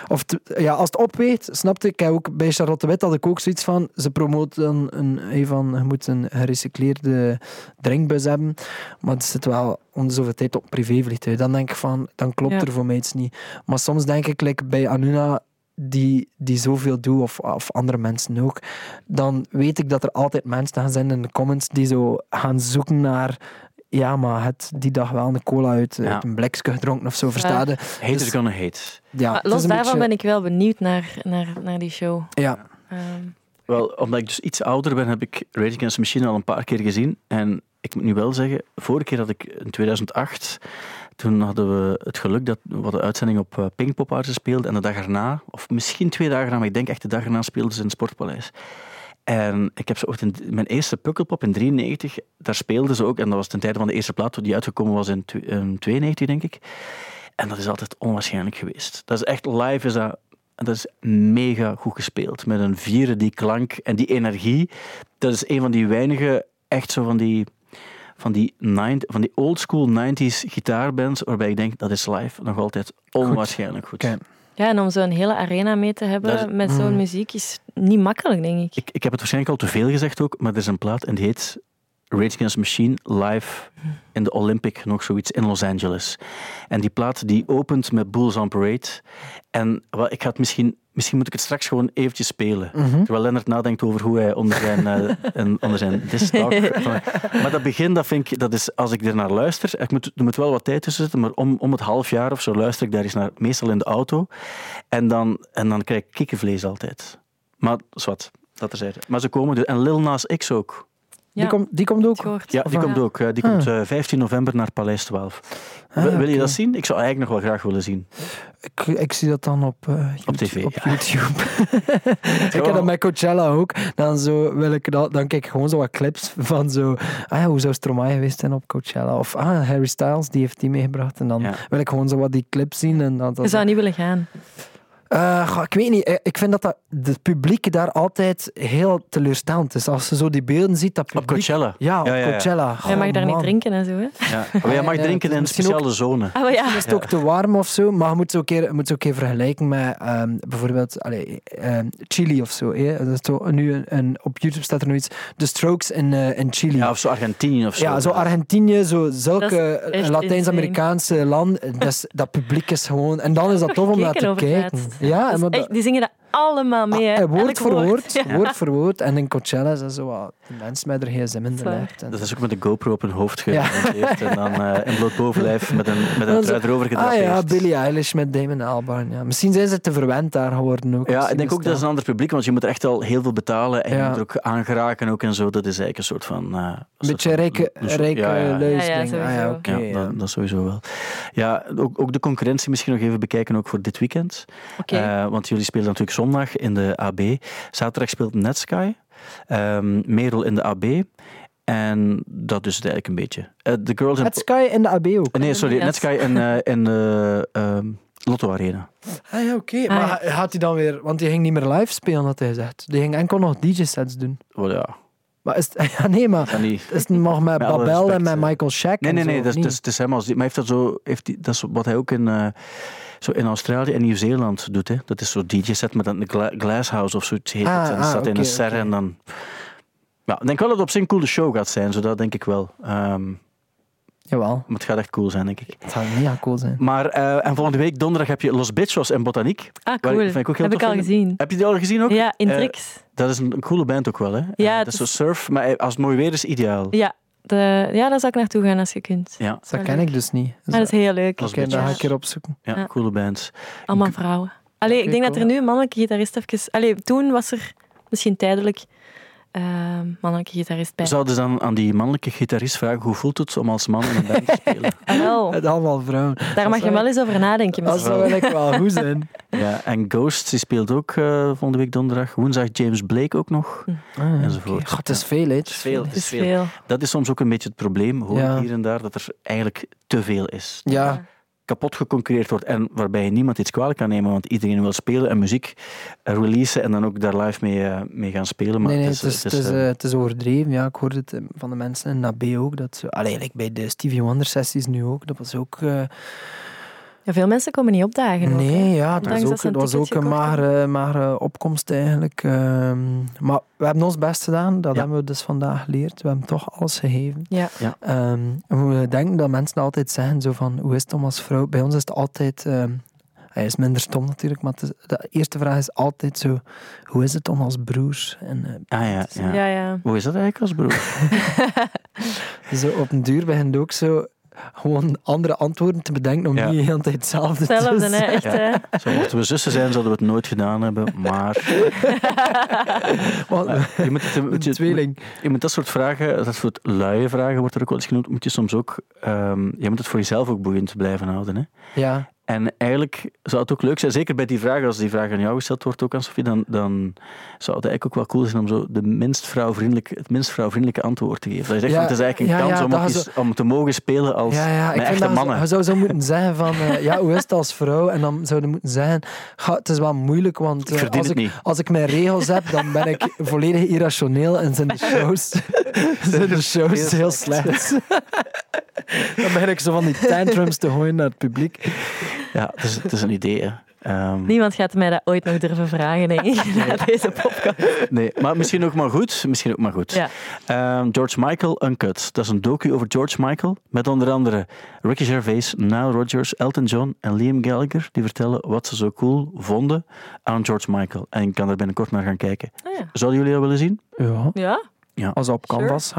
Of ja, als het opweegt, snapte ik. Ook bij Charlotte Wit had ik ook zoiets van... Ze promoten een, een van... Je moet een gerecycleerde drinkbus hebben. Maar het zit wel om de zoveel tijd op privévliegtuig. Dan denk ik van... Dan klopt Ja. er voor mij iets niet. Maar soms denk ik, like bij Anuna... Die, die zoveel doet, of, of andere mensen ook, dan weet ik dat er altijd mensen gaan zijn in de comments die zo gaan zoeken naar ja, maar het die dag wel een cola uit, Ja. uit een blikje gedronken of zo, versta je? Haters Dus- gonna hate. Ja, Maar het is los daarvan beetje- ben ik wel benieuwd naar, naar, naar die show. Ja, Ehm, Wel, omdat ik dus iets ouder ben, heb ik Rage Against the Machine al een paar keer gezien. En ik moet nu wel zeggen, vorige keer dat ik in 2008, toen hadden we het geluk dat we hadden uitzending op eh, Pinkpop speelden. En de dag erna, of misschien twee dagen erna, maar ik denk echt de dag erna speelden ze in het Sportpaleis. En ik heb ze ooit in mijn eerste Pukkelpop in 93, daar speelden ze ook. En dat was ten tijde van de eerste plaat die uitgekomen was in, tw- in 92, denk ik. En dat is altijd onwaarschijnlijk geweest. Dat is echt live, is dat, dat is mega goed gespeeld. Met een vieren, die klank en die energie. Dat is een van die weinige, echt zo van die, van die, nine, van die oldschool 90s gitaarbands, waarbij ik denk, dat is live nog altijd onwaarschijnlijk goed. Ja, en om zo'n hele arena mee te hebben is- met zo'n Mm. muziek is niet makkelijk, denk ik. Ik, ik heb het waarschijnlijk al te veel gezegd ook, maar er is een plaat en die heet Rage Against the Machine live in de Olympic, nog zoiets, in Los Angeles. En die plaat die opent met Bulls on Parade. En wel, ik ga het misschien, misschien moet ik het straks gewoon eventjes spelen. Mhm. Terwijl Lennart nadenkt over hoe hij onder zijn, en, onder zijn maar dat begin, dat vind ik, dat is, als ik er naar luister, ik moet, er moet wel wat tijd tussen zitten, maar om, om het half jaar of zo luister ik daar eens naar, meestal in de auto. En dan, en dan krijg ik kikkervlees altijd. Maar zwart, dat er Maar ze komen, dus- en Lil Nas X ook. Die, komt, die komt ook. gehoord. Ja, die komt ook. eh, Die Ah. komt eh, 15 november naar Paleis 12. Ah, Wil- je dat zien? Ik zou eigenlijk nog wel graag willen zien. Ik, ik zie dat dan op, eh, YouTube, tv, Op ja. YouTube. ik heb dat met Coachella ook. Dan, zo wil ik dat, dan kijk ik gewoon zo wat clips van zo... Ah ja, hoe zou Stromae geweest zijn op Coachella? Of ah, Harry Styles, die heeft die meegebracht. En dan Ja. wil ik gewoon zo wat die clips zien. En dan, Je dan, zou niet willen gaan. Eh, goh, ik weet niet. Eh, Ik vind dat, dat het publiek daar altijd heel teleurstellend is. Als je zo die beelden ziet, dat Op publiek... Coachella. Ja, op Ja, ja, ja. Coachella. Jij mag daar niet drinken en zo, hè? Ja. Maar jij mag drinken het in een ook- speciale zone. Ah, maar ja. Is het ook te warm of zo? Maar je moet zo een keer, keer vergelijken met ehm, bijvoorbeeld allee, ehm, Chili of zo. hè. Dat is zo, nu een, een- op YouTube staat er nu iets. The Strokes in, eh, in Chili. Ja, of zo Argentinië of zo. Ja, zo Argentinië, zo, zulke Latijns-Amerikaanse landen. Dat, is- dat publiek is gewoon... En dan is dat tof om naar te kijken. Laatst. Ja, Dat en is maar dat- echt- die zingen dat allemaal mee, hè? Ah, eh, woord voor woord, Ja. woord voor woord. En in Coachella is dat zo wat de mensen met er gsm in de. En- Dat is ook met een GoPro op hun hoofd Ja. gemonteerd. En dan eh in bloot bovenlijf met een, met een trui erover Ah gedrapeerd. ja, Billie Eilish met Damon Albarn. Ja. Misschien zijn ze te verwend daar geworden ook. Ja, ik denk ook dat is een ander publiek, want je moet er echt al heel veel betalen en je moet er ook aangeraken ook en zo. Dat is eigenlijk een soort van... eh, een Een beetje van- rijke, een rijke ja, ja. luis, Ja, ja, denk ik. Ah, ja, sowieso. oké, Ja, ja. Dat, dat sowieso wel. Ja, ook, ook de concurrentie misschien nog even bekijken, ook voor dit weekend. Eh, want jullie spelen natuurlijk zondag in de AB. Zaterdag speelt Netsky, ehm Merel in de AB. En dat is het eigenlijk een beetje. Eh, De girls in... Het Sky in de AB ook. Nee, sorry. Netsky in, eh, in de ehm, Lotto Arena. Ah ja, oké. Ah, Maar gaat hij dan weer... Want die ging niet meer live spelen, had hij gezegd. Die ging enkel nog DJ-sets doen. Wel ja, Maar is het... Ja, nee, maar... kan niet... Is het nog met Met Babel en met. Michael Shack Nee, en nee, zo, nee, dat is, dat is, het is hem als die, maar hij heeft dat zo, heeft die, dat is wat hij ook in, eh, zo in Australië en Nieuw-Zeeland doet. Hè. Dat is zo DJ-set met een gla Glasshouse of zoiets heet Ah, het. En dan ah, staat in een serre en dan... Ja, ik denk wel dat het op zich een coole show gaat zijn, zo dat denk ik wel. Ehm, Jawel. maar het gaat echt cool zijn, denk ik. Het zou niet cool zijn. Maar, eh, en volgende week donderdag heb je Los Bichos en Botaniek. ah, waar- cool. vind ik ook heel Heb ik tof al vind. gezien. Heb je die al gezien ook? Ja, in Eh, Trix. Dat is een, een coole band ook wel, hè? Ja, Eh, het dat is zo surf, maar als het mooi weer is, ideaal. Ja, de, ja, daar zou ik naartoe gaan als je kunt. Ja, Dat ken leuk. ik dus niet. Dus Ah, dat is heel leuk. Oké, dat ga Bichos. ik een keer opzoeken. ja, Ja. coole band. Allemaal vrouwen. Allee, ik denk dat er nu een mannelijke gitarist even... Allee, toen was er misschien tijdelijk eh, mannelijke gitarist bij. Zouden ze dan aan die mannelijke gitarist vragen hoe voelt het om als man in een band te spelen? Ah, wel. Het allemaal vrouwen. Daar mag je wel eens over nadenken. Dat zou wel wel goed zijn. Ja, en Ghost die speelt ook eh, volgende week donderdag. Woensdag James Blake ook nog. Ah, Enzovoort. God, het is veel, hè. Het is veel. Het is veel. Dat is soms ook een beetje het probleem, hoor Ja. ik hier en daar, dat er eigenlijk te veel is. Ja, Kapot geconcurreerd wordt en waarbij je niemand iets kwalijk kan nemen, want iedereen wil spelen en muziek releasen en dan ook daar live mee, eh, mee gaan spelen. Maar nee, nee, het is, het is, het is, eh, eh, het is overdreven. Ja, ik hoorde het van de mensen in NAB ook. Dat allee, like bij de Stevie Wonder sessies nu ook. Dat was ook... Ja, veel mensen komen niet opdagen. ook, nee, ja, het dat ook, ze een het was ook een magere, magere opkomst eigenlijk. ehm. maar we hebben ons best gedaan. Dat Ja. hebben we dus vandaag geleerd. We hebben toch alles gegeven. Ja. Ehm, we denken dat mensen altijd zeggen zo van, hoe is het om als vrouw? Bij ons is het altijd... ehm, hij is minder stom natuurlijk, maar het is- de eerste vraag is altijd zo, hoe is het om als broer? En, eh, Ah ja, het ja. Ja, ja. Hoe is dat eigenlijk als broer? Zo op een duur begint ook zo gewoon andere antwoorden te bedenken om Ja. niet de hele tijd hetzelfde, Hetzelfde, te hè. zeggen. Echt. Zo, mochten we zussen zijn, zouden we het nooit gedaan hebben, maar... Wat- maar je, moet het, Een moet je, tweeling. je moet dat soort vragen, dat soort luie vragen wordt er ook wel eens genoemd, moet je soms ook... ehm, je moet het voor jezelf ook boeiend blijven houden. Hè? Ja, En eigenlijk zou het ook leuk zijn, zeker bij die vraag, als die vraag aan jou gesteld wordt ook aan Sofie, dan, dan zou het eigenlijk ook wel cool zijn om zo de minst vrouwvriendelijke, het minst vrouwvriendelijke antwoord te geven. Dat je zegt, Ja, van, het is eigenlijk een ja, kans ja, om, je om te mogen spelen als ja, Ik echte dat je- mannen. je zou zo moeten zeggen van, eh, ja, hoe is het als vrouw? En dan zouden moeten zeggen, ga, het is wel moeilijk, want Ik eh, als, ik, als ik mijn regels heb, dan ben ik volledig irrationeel en zijn de shows, zijn de shows heel slecht. dan begin ik zo van die tantrums te gooien naar het publiek. Ja, het is, het is een idee. hè. Ehm, Niemand gaat mij dat ooit nog durven vragen, denk ik, na deze podcast. nee, maar misschien ook maar goed. Misschien ook maar goed. Ja. Ehm, George Michael Uncut. Dat is een docu over George Michael. Met onder andere Ricky Gervais, Nile Rodgers, Elton John en Liam Gallagher. Die vertellen wat ze zo cool vonden aan George Michael. En ik kan er binnenkort naar gaan kijken. Ah, ja. Zouden jullie dat willen zien? Ja, ja? Als dat op. Canvas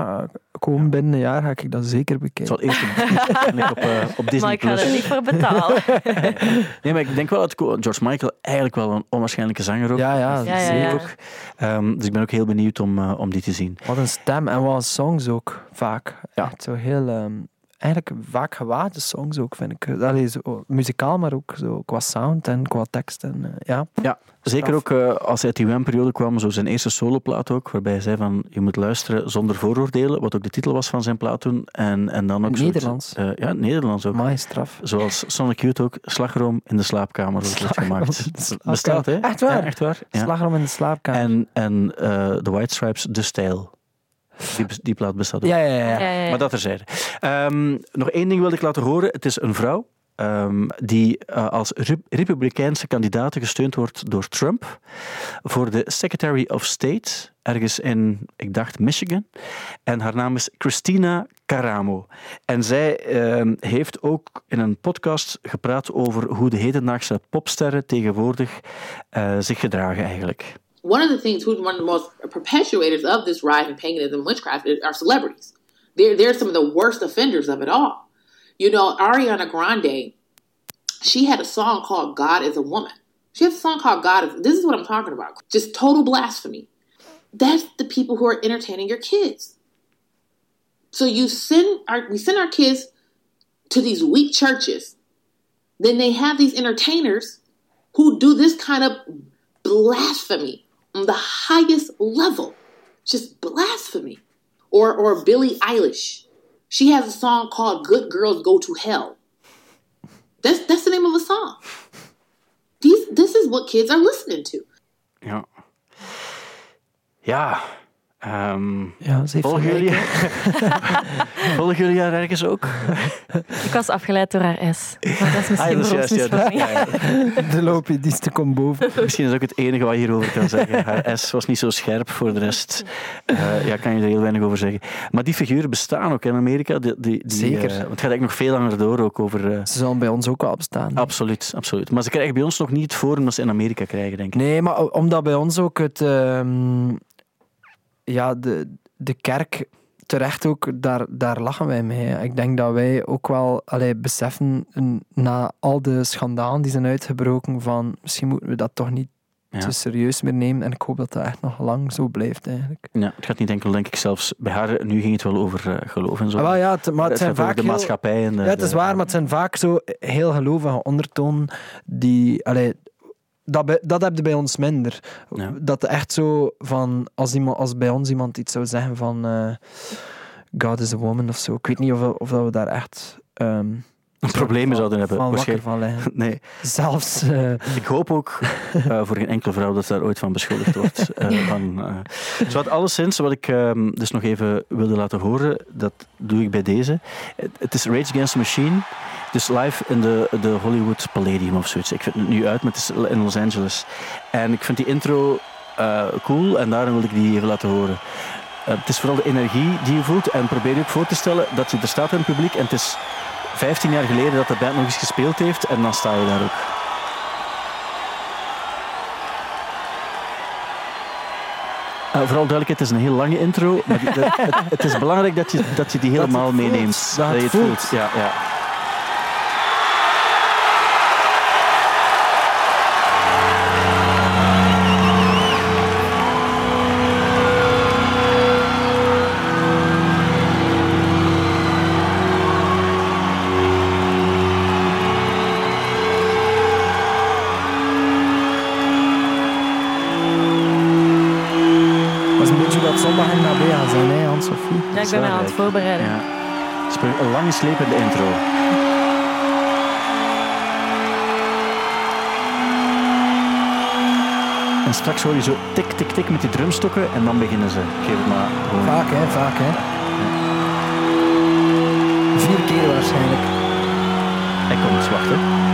komen binnen een jaar, ga ik dat zeker Het bekijken. zal eerst op, waarschijnlijk op, eh, op Disney+. Maar ik ga er Plus. niet voor betalen. Nee, maar ik denk wel dat George Michael eigenlijk wel een onwaarschijnlijke zanger ook. Ja, ja, Ja, ja, Zeker ja. ook. Ehm, dus ik ben ook heel benieuwd om, eh, om die te zien. Wat een stem en wat een songs ook, vaak. Ja. Echt zo heel... ehm, eigenlijk vaak gewaagde songs ook, vind ik. Allee, zo, muzikaal, maar ook zo qua sound en qua tekst. En, eh, ja. Ja, zeker ook eh, als hij uit die WM-periode kwam, zo zijn eerste soloplaat ook, waarbij hij zei van, je moet luisteren zonder vooroordelen, wat ook de titel was van zijn plaat toen. En, en dan ook Nederlands? eh, ja, Nederlands ook. Amai, straf. Zoals Sonic Youth ook, slagroom in de slaapkamer wordt gemaakt. Bestaat, hè? Echt waar? Ja, echt waar. Ja. Slagroom in de slaapkamer. En, en eh, The White Stripes, De Stijl. Die, die plaat bestaat ook. Ja, ja, ja. Ja, ja, ja. Maar dat terzijde. Ehm nog één ding wilde ik laten horen. Het is een vrouw ehm, die eh, als Re- republikeinse kandidaat gesteund wordt door Trump voor de Secretary of State, ergens in, ik dacht, Michigan. En haar naam is Christina Caramo. En zij ehm, heeft ook in een podcast gepraat over hoe de hedendaagse popsterren tegenwoordig eh, zich gedragen eigenlijk. One of the things who's one of the most perpetuators of this rise in paganism and witchcraft are celebrities. They're they're some of the worst offenders of it all. You know, Ariana Grande, she had a song called God is a Woman. She has a song called God is this is what I'm talking about. Just total blasphemy. That's the people who are entertaining your kids. So you send our we send our kids to these weak churches. Then they have these entertainers who do this kind of blasphemy on the highest level. Just blasphemy. Or or Billie Eilish. She has a song called Good Girls Go to Hell. That's that's the name of a song. These this is what kids are listening to. Yeah. Ja. Ehm, Ja, volgen, jullie, volgen jullie haar ergens ook? Ik was afgeleid door haar S. Maar dat is misschien Ah, dat is juist, ja, dat-. De komt boven. Misschien is ook het enige wat je hierover kan zeggen. Haar S was niet zo scherp voor de rest. eh, ja, kan je er heel weinig over zeggen. Maar die figuren bestaan ook in Amerika. Die, die, die, Zeker. eh, want het gaat eigenlijk nog veel langer door ook over... eh, Ze zullen bij ons ook wel bestaan. absoluut, absoluut. Maar ze krijgen bij ons nog niet het forum dat ze in Amerika krijgen, denk ik. Nee, maar omdat bij ons ook het... ehm, ja, de, de kerk terecht ook, daar, daar lachen wij mee. Ik denk dat wij ook wel allee, beseffen, na al de schandalen die zijn uitgebroken, van misschien moeten we dat toch niet Ja. te serieus meer nemen. En ik hoop dat dat echt nog lang zo blijft eigenlijk. Ja, het gaat niet enkel, denk ik, zelfs bij haar. Nu ging het wel over eh, geloof en zo. Ah, wel, ja, het, maar het het zijn vaak de heel- maatschappij. En de, Ja, het is waar, maar het zijn vaak zo heel gelovige ondertonen die... Allee, dat, bij- dat heb je bij ons minder. Ja. Dat echt zo van... Als, iemand, als bij ons iemand iets zou zeggen van... eh, God is a woman of zo. Ik weet niet of, of dat we daar echt... ehm Problemen zouden hebben. Van waarschijnlijk. van. Nee, Zelfs... eh, ik hoop ook eh, voor geen enkele vrouw dat ze daar ooit van beschuldigd wordt. van. Zo wat alleszins, wat ik ehm, dus nog even wilde laten horen, dat doe ik bij deze. Het, het is Rage Against the Machine. Dus live in de, de Hollywood Palladium of zoiets. Ik vind het nu uit, maar het is in Los Angeles. En ik vind die intro eh, cool en daarom wil ik die even laten horen. Eh, het is vooral de energie die je voelt en probeer je ook voor te stellen dat je er staat in het publiek en het is 15 jaar geleden dat de band nog eens gespeeld heeft en dan sta je daar ook. Eh, vooral duidelijkheid, het is een heel lange intro, maar het, het is belangrijk dat je, dat je die helemaal voelt, meeneemt. dat je het voelt. voelt. Ja, ja. Een lange slepende intro. En straks hoor je zo tik, tik, tik met die drumstokken en dan beginnen ze. Geef het maar gewoon. Vaak, hè, vaak, hè. Vier keer waarschijnlijk. Hij komt, wacht hè.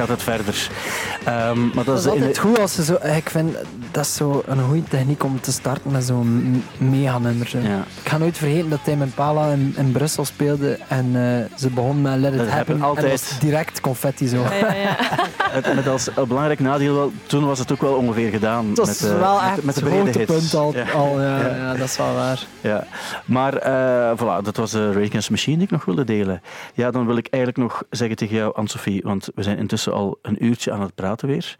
Gaat het verder. Ehm, maar dat Dat is altijd de- goed als ze zo... Ik vind, dat is zo een goede techniek om te starten met zo'n mega nummer. zo. Ja. Ik ga nooit vergeten dat Tim Impala in, in Brussel speelde en eh, ze begon met Let It Dat Happen. En altijd. dat was direct confetti zo. Ja, ja, ja. Met, met als een belangrijk nadeel, wel, toen was het ook wel ongeveer gedaan. Dat met, is de- wel met, echt de- met de brede hits. hoogtepunt al. Ja. al ja, Ja. ja. dat is wel waar. Ja, maar eh, voilà, dat was de Rage Against the Machine die ik nog wilde delen. Ja, dan wil ik eigenlijk nog zeggen tegen jou, Anne-Sophie, want we zijn intussen al een uurtje aan het praten weer,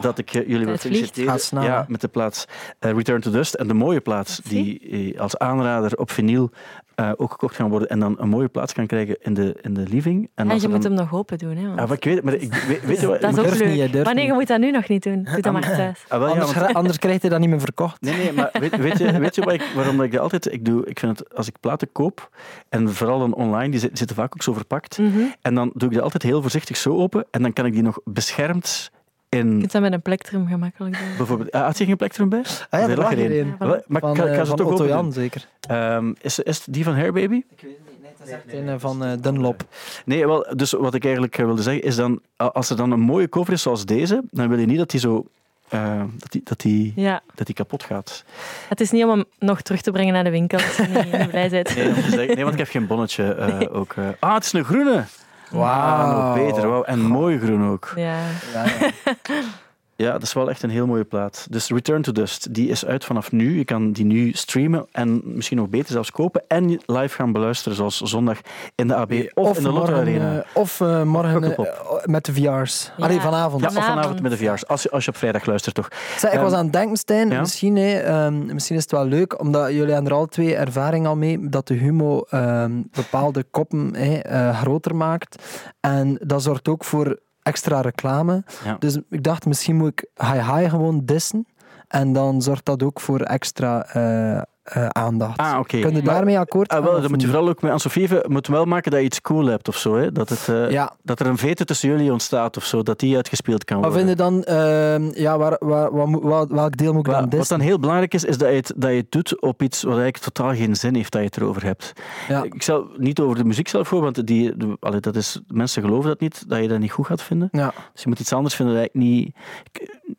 dat ik eh, jullie wil feliciteren ja, met de plaats eh, Return to Dust en de mooie plaats die eh, als aanrader op vinyl eh, ook gekocht gaan worden en dan een mooie plaats kan krijgen in de, in de living. En Ja, als je moet dan- hem nog open doen. Hè, want- Ja, maar ik weet het, maar ik, weet, weet je wat? dat is ook leuk. niet, je durft Wanneer je moet dat nu nog niet doen. Doe dat maar thuis. Ah, wel, ja, Anders, want- anders krijg je dat niet meer verkocht. Nee, nee, maar weet, weet je, weet je wat ik, waarom dat ik dat altijd... Ik, doe, ik vind het, als ik platen koop, en vooral dan online, die zit- zitten vaak ook zo verpakt, Mhm. en dan doe ik dat altijd heel voorzichtig zo open, en dan kan ik die nog beschermd Je in... kunt dat met een plektrum gemakkelijk doen. Bijvoorbeeld, ah, had je geen plektrum bij? Ah ja, Daar er lag er. Ja, Wel, Maar Van, ik ga, ik eh, ga ze van toch Otto open Jan doen. zeker. Ehm, is, is het die van Hair Baby? Ik weet het niet. Nee, het is echt een van eh, Dunlop. Nee, wel, dus wat ik eigenlijk eh, wilde zeggen is dan, als er dan een mooie cover is zoals deze, dan wil je niet dat die zo... eh, dat, die, dat, die, Ja, dat die kapot gaat. het is niet om hem nog terug te brengen naar de winkel als je niet, blij bent. Nee, nee, want ik heb geen bonnetje eh, ook. eh. Ah, het is een groene. Nog beter. Wauw. En mooi groen ook. Ja. Ja, ja. Ja, dat is wel echt een heel mooie plaat. Dus Return to Dust, die is uit vanaf nu. Je kan die nu streamen en misschien nog beter zelfs kopen. En live gaan beluisteren, zoals zondag in de AB of, in de Lotto Arena. eh, of eh, morgen eh, met de VR's. Ja. Allee, vanavond. ja, of vanavond met de VR's. Als je, als je op vrijdag luistert, toch. Zeg, ik was Ehm, aan het denken, Stijn, ja? misschien, hè, ehm, misschien is het wel leuk, omdat jullie hebben er al twee ervaring al mee, dat de humo ehm, bepaalde koppen hè, eh, groter maakt. En dat zorgt ook voor extra reclame. Ja. Dus ik dacht, misschien moet ik Hi Hi gewoon dissen. En dan zorgt dat ook voor extra eh, eh, aandacht. Ah, oké. Kun daarmee akkoord Ah, gaan, wel, of dan moet je vooral ook met Anne-Sophie moet wel maken dat je iets cool hebt of zo. Hè? Dat, het, eh, Ja. dat er een vete tussen jullie ontstaat of zo, dat die uitgespeeld kan Wat worden. vind je dan, ehm, ja, waar, waar, wat wat- welk deel moet ik dan wat dan heel belangrijk is, is dat je, het, dat je het doet op iets wat eigenlijk totaal geen zin heeft dat je het erover hebt. Ja. Ik zal niet over de muziek zelf voor, want die, de- allee, dat is, mensen geloven dat niet, dat je dat niet goed gaat vinden. Ja. Dus je moet iets anders vinden dat, niet,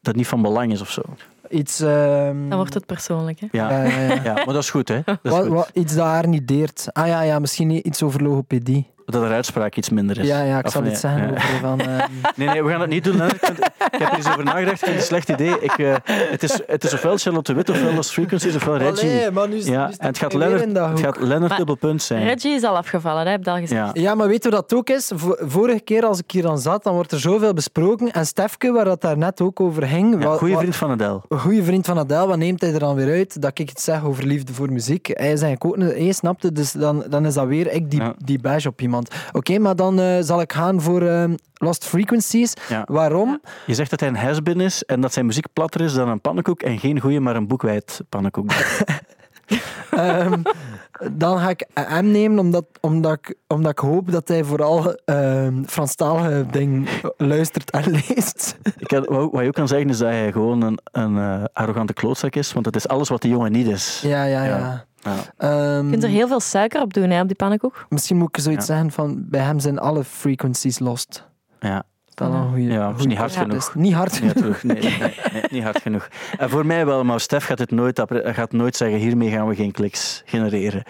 dat niet van belang is of zo. Iets, ehm, Dan wordt het persoonlijk. Hè? Ja, ja, ja, ja. ja, maar dat is goed, hè? Dat, is Wat, goed. wat, iets dat haar niet deert. Ah ja, ja, misschien iets over logopedie. Dat er uitspraak iets minder is. Ja, ja, ik Of zal nee, iets zeggen ja. over van... ehm, Nee, nee, we gaan dat niet doen. Ik vind- Ik heb er eens over nagedacht. Ik vind het een slecht idee. Ik, eh, het, is, het is ofwel Charlotte Witt, ofwel Lost Frequencies, ofwel Reggie. Allee, maar nu is- ja, nu is en het gaat weer Lennart, in dat het gaat Lennart Maar dubbelpunt zijn. Reggie is al afgevallen, hè? heb je al gezegd. Ja. Ja, maar weet je wat dat ook is? Vorige keer als ik hier dan zat, dan wordt er zoveel besproken. En Stefke, waar dat daar net ook over ging... Ja, wat- goeie wat- vriend van Adele. Een goede vriend van Adele, wat neemt hij er dan weer uit? Dat ik iets zeg over liefde voor muziek. Hij is eigenlijk ook... een- Hij snapte, dus dan, dan is dat weer ik die, Ja. die badge op iemand. Oké, maar dan eh, zal ik gaan voor ehm, Lost Frequencies. Ja. Waarom? Je zegt dat hij een has-been is en dat zijn muziek platter is dan een pannenkoek en geen goeie, maar een boekwijd pannenkoek. Ehm, dan ga ik hem nemen, omdat, omdat, ik, omdat ik hoop dat hij vooral ehm Franstalige dingen luistert en leest. Ik wat je ook kan zeggen is dat hij gewoon een, een eh, arrogante klootzak is, want dat is alles wat die jongen niet is. Ja, ja, ja. Ja. Ja. Ehm, Je kunt er heel veel suiker op doen hè, op die pannenkoek. Misschien moet ik zoiets Ja. zeggen van, bij hem zijn alle frequencies lost. Ja. Dat is wel een goeie- Ja, goeie niet hard genoeg. Niet hard Nee, genoeg. Nee, nee, nee, niet hard genoeg. En voor mij wel, maar Stef gaat het nooit, gaat nooit zeggen, hiermee gaan we geen kliks genereren.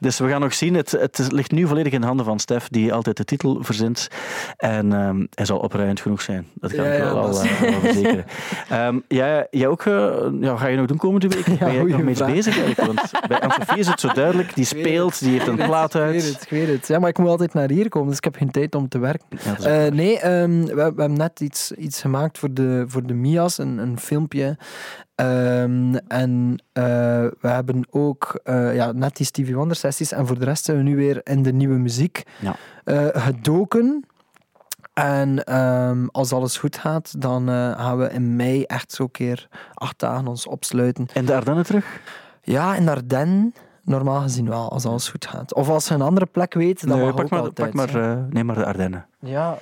Dus we gaan nog zien. Het, het ligt nu volledig in handen van Stef, die altijd de titel verzint. En ehm, hij zal opruiend genoeg zijn. Dat kan Ja, ik ja, wel, al, is- eh, wel verzekeren. Ehm, jij, jij ook, eh, ja, ga je nog doen komende week? ben je nog mee bezig? eigenlijk? Want bij Anne-Sophie is het zo duidelijk. Die speelt, die heeft een plaat Ik weet uit. het, ik weet het. Ja, maar ik moet altijd naar hier komen, dus ik heb geen tijd om te werken. Ja, Eh, nee, ehm, we, we hebben net iets, iets gemaakt voor de, voor de Mia's, een, een filmpje. Ehm, en eh, we hebben ook eh, ja, net die Stevie Wonder sessies. En voor de rest zijn we nu weer in de nieuwe muziek Ja. eh, gedoken. En ehm, als alles goed gaat, dan gaan we in mei echt zo'n keer acht dagen ons opsluiten. En de Ardennen terug? Ja, in Ardennen, normaal gezien wel, als alles goed gaat. Of als je een andere plek weet, dan Nee, mag pak ook maar, altijd. pak maar, ja. neem maar de Ardennen. Ja.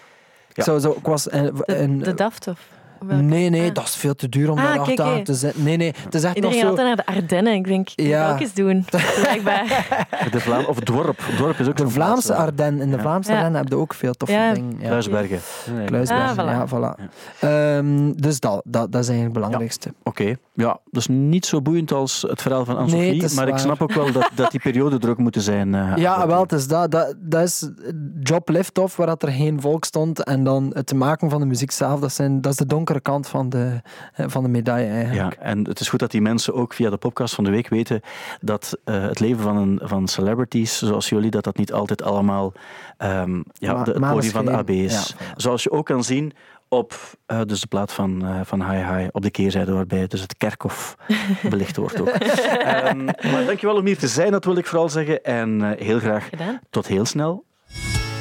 Zou zo, ik was in, De, in- de Daft of? Welke? Nee, nee, Ah. dat is veel te duur om Ah, daar te zitten. Nee, nee, het is echt nog Iedereen gaat zo... altijd naar de Ardennen. Ik denk, ik moet Ja. ook eens doen. De Vlaam, of Dorp. Dorp is ook De Vlaamse. Ardennen. In de Ja. Vlaamse Ja. Ardennen heb je ook veel toffe Ja. dingen. Ja. Kluisbergen. Nee, Kluisbergen, Ah, ja, voilà. Ehm, dus dat, dat, dat is eigenlijk het belangrijkste. Oké, ja, dat is niet zo boeiend als het verhaal van Anne-Sophie, Nee, het maar ik snap ook wel dat, dat die periode er ook moeten zijn. eh, Ja, wel, het is dat. Dat, dat is job lift-off, waar dat er geen volk stond. En dan het maken van de muziek zelf, dat, zijn, dat is de donkere kant van de, eh, van de medaille Ja, eigenlijk. en het is goed dat die mensen ook via de podcast van de week weten dat eh, het leven van, een, van celebrities, zoals jullie, dat dat niet altijd allemaal ehm, ja, Ma- de, het podium van de AB is. Ja. Zoals je ook kan zien op eh, dus de plaat van, eh van Hi Hi, op de keerzijde waarbij dus het kerkhof belicht wordt ook. Ehm, maar dankjewel om hier te zijn, dat wil ik vooral zeggen. En heel graag Gedaan. tot heel snel.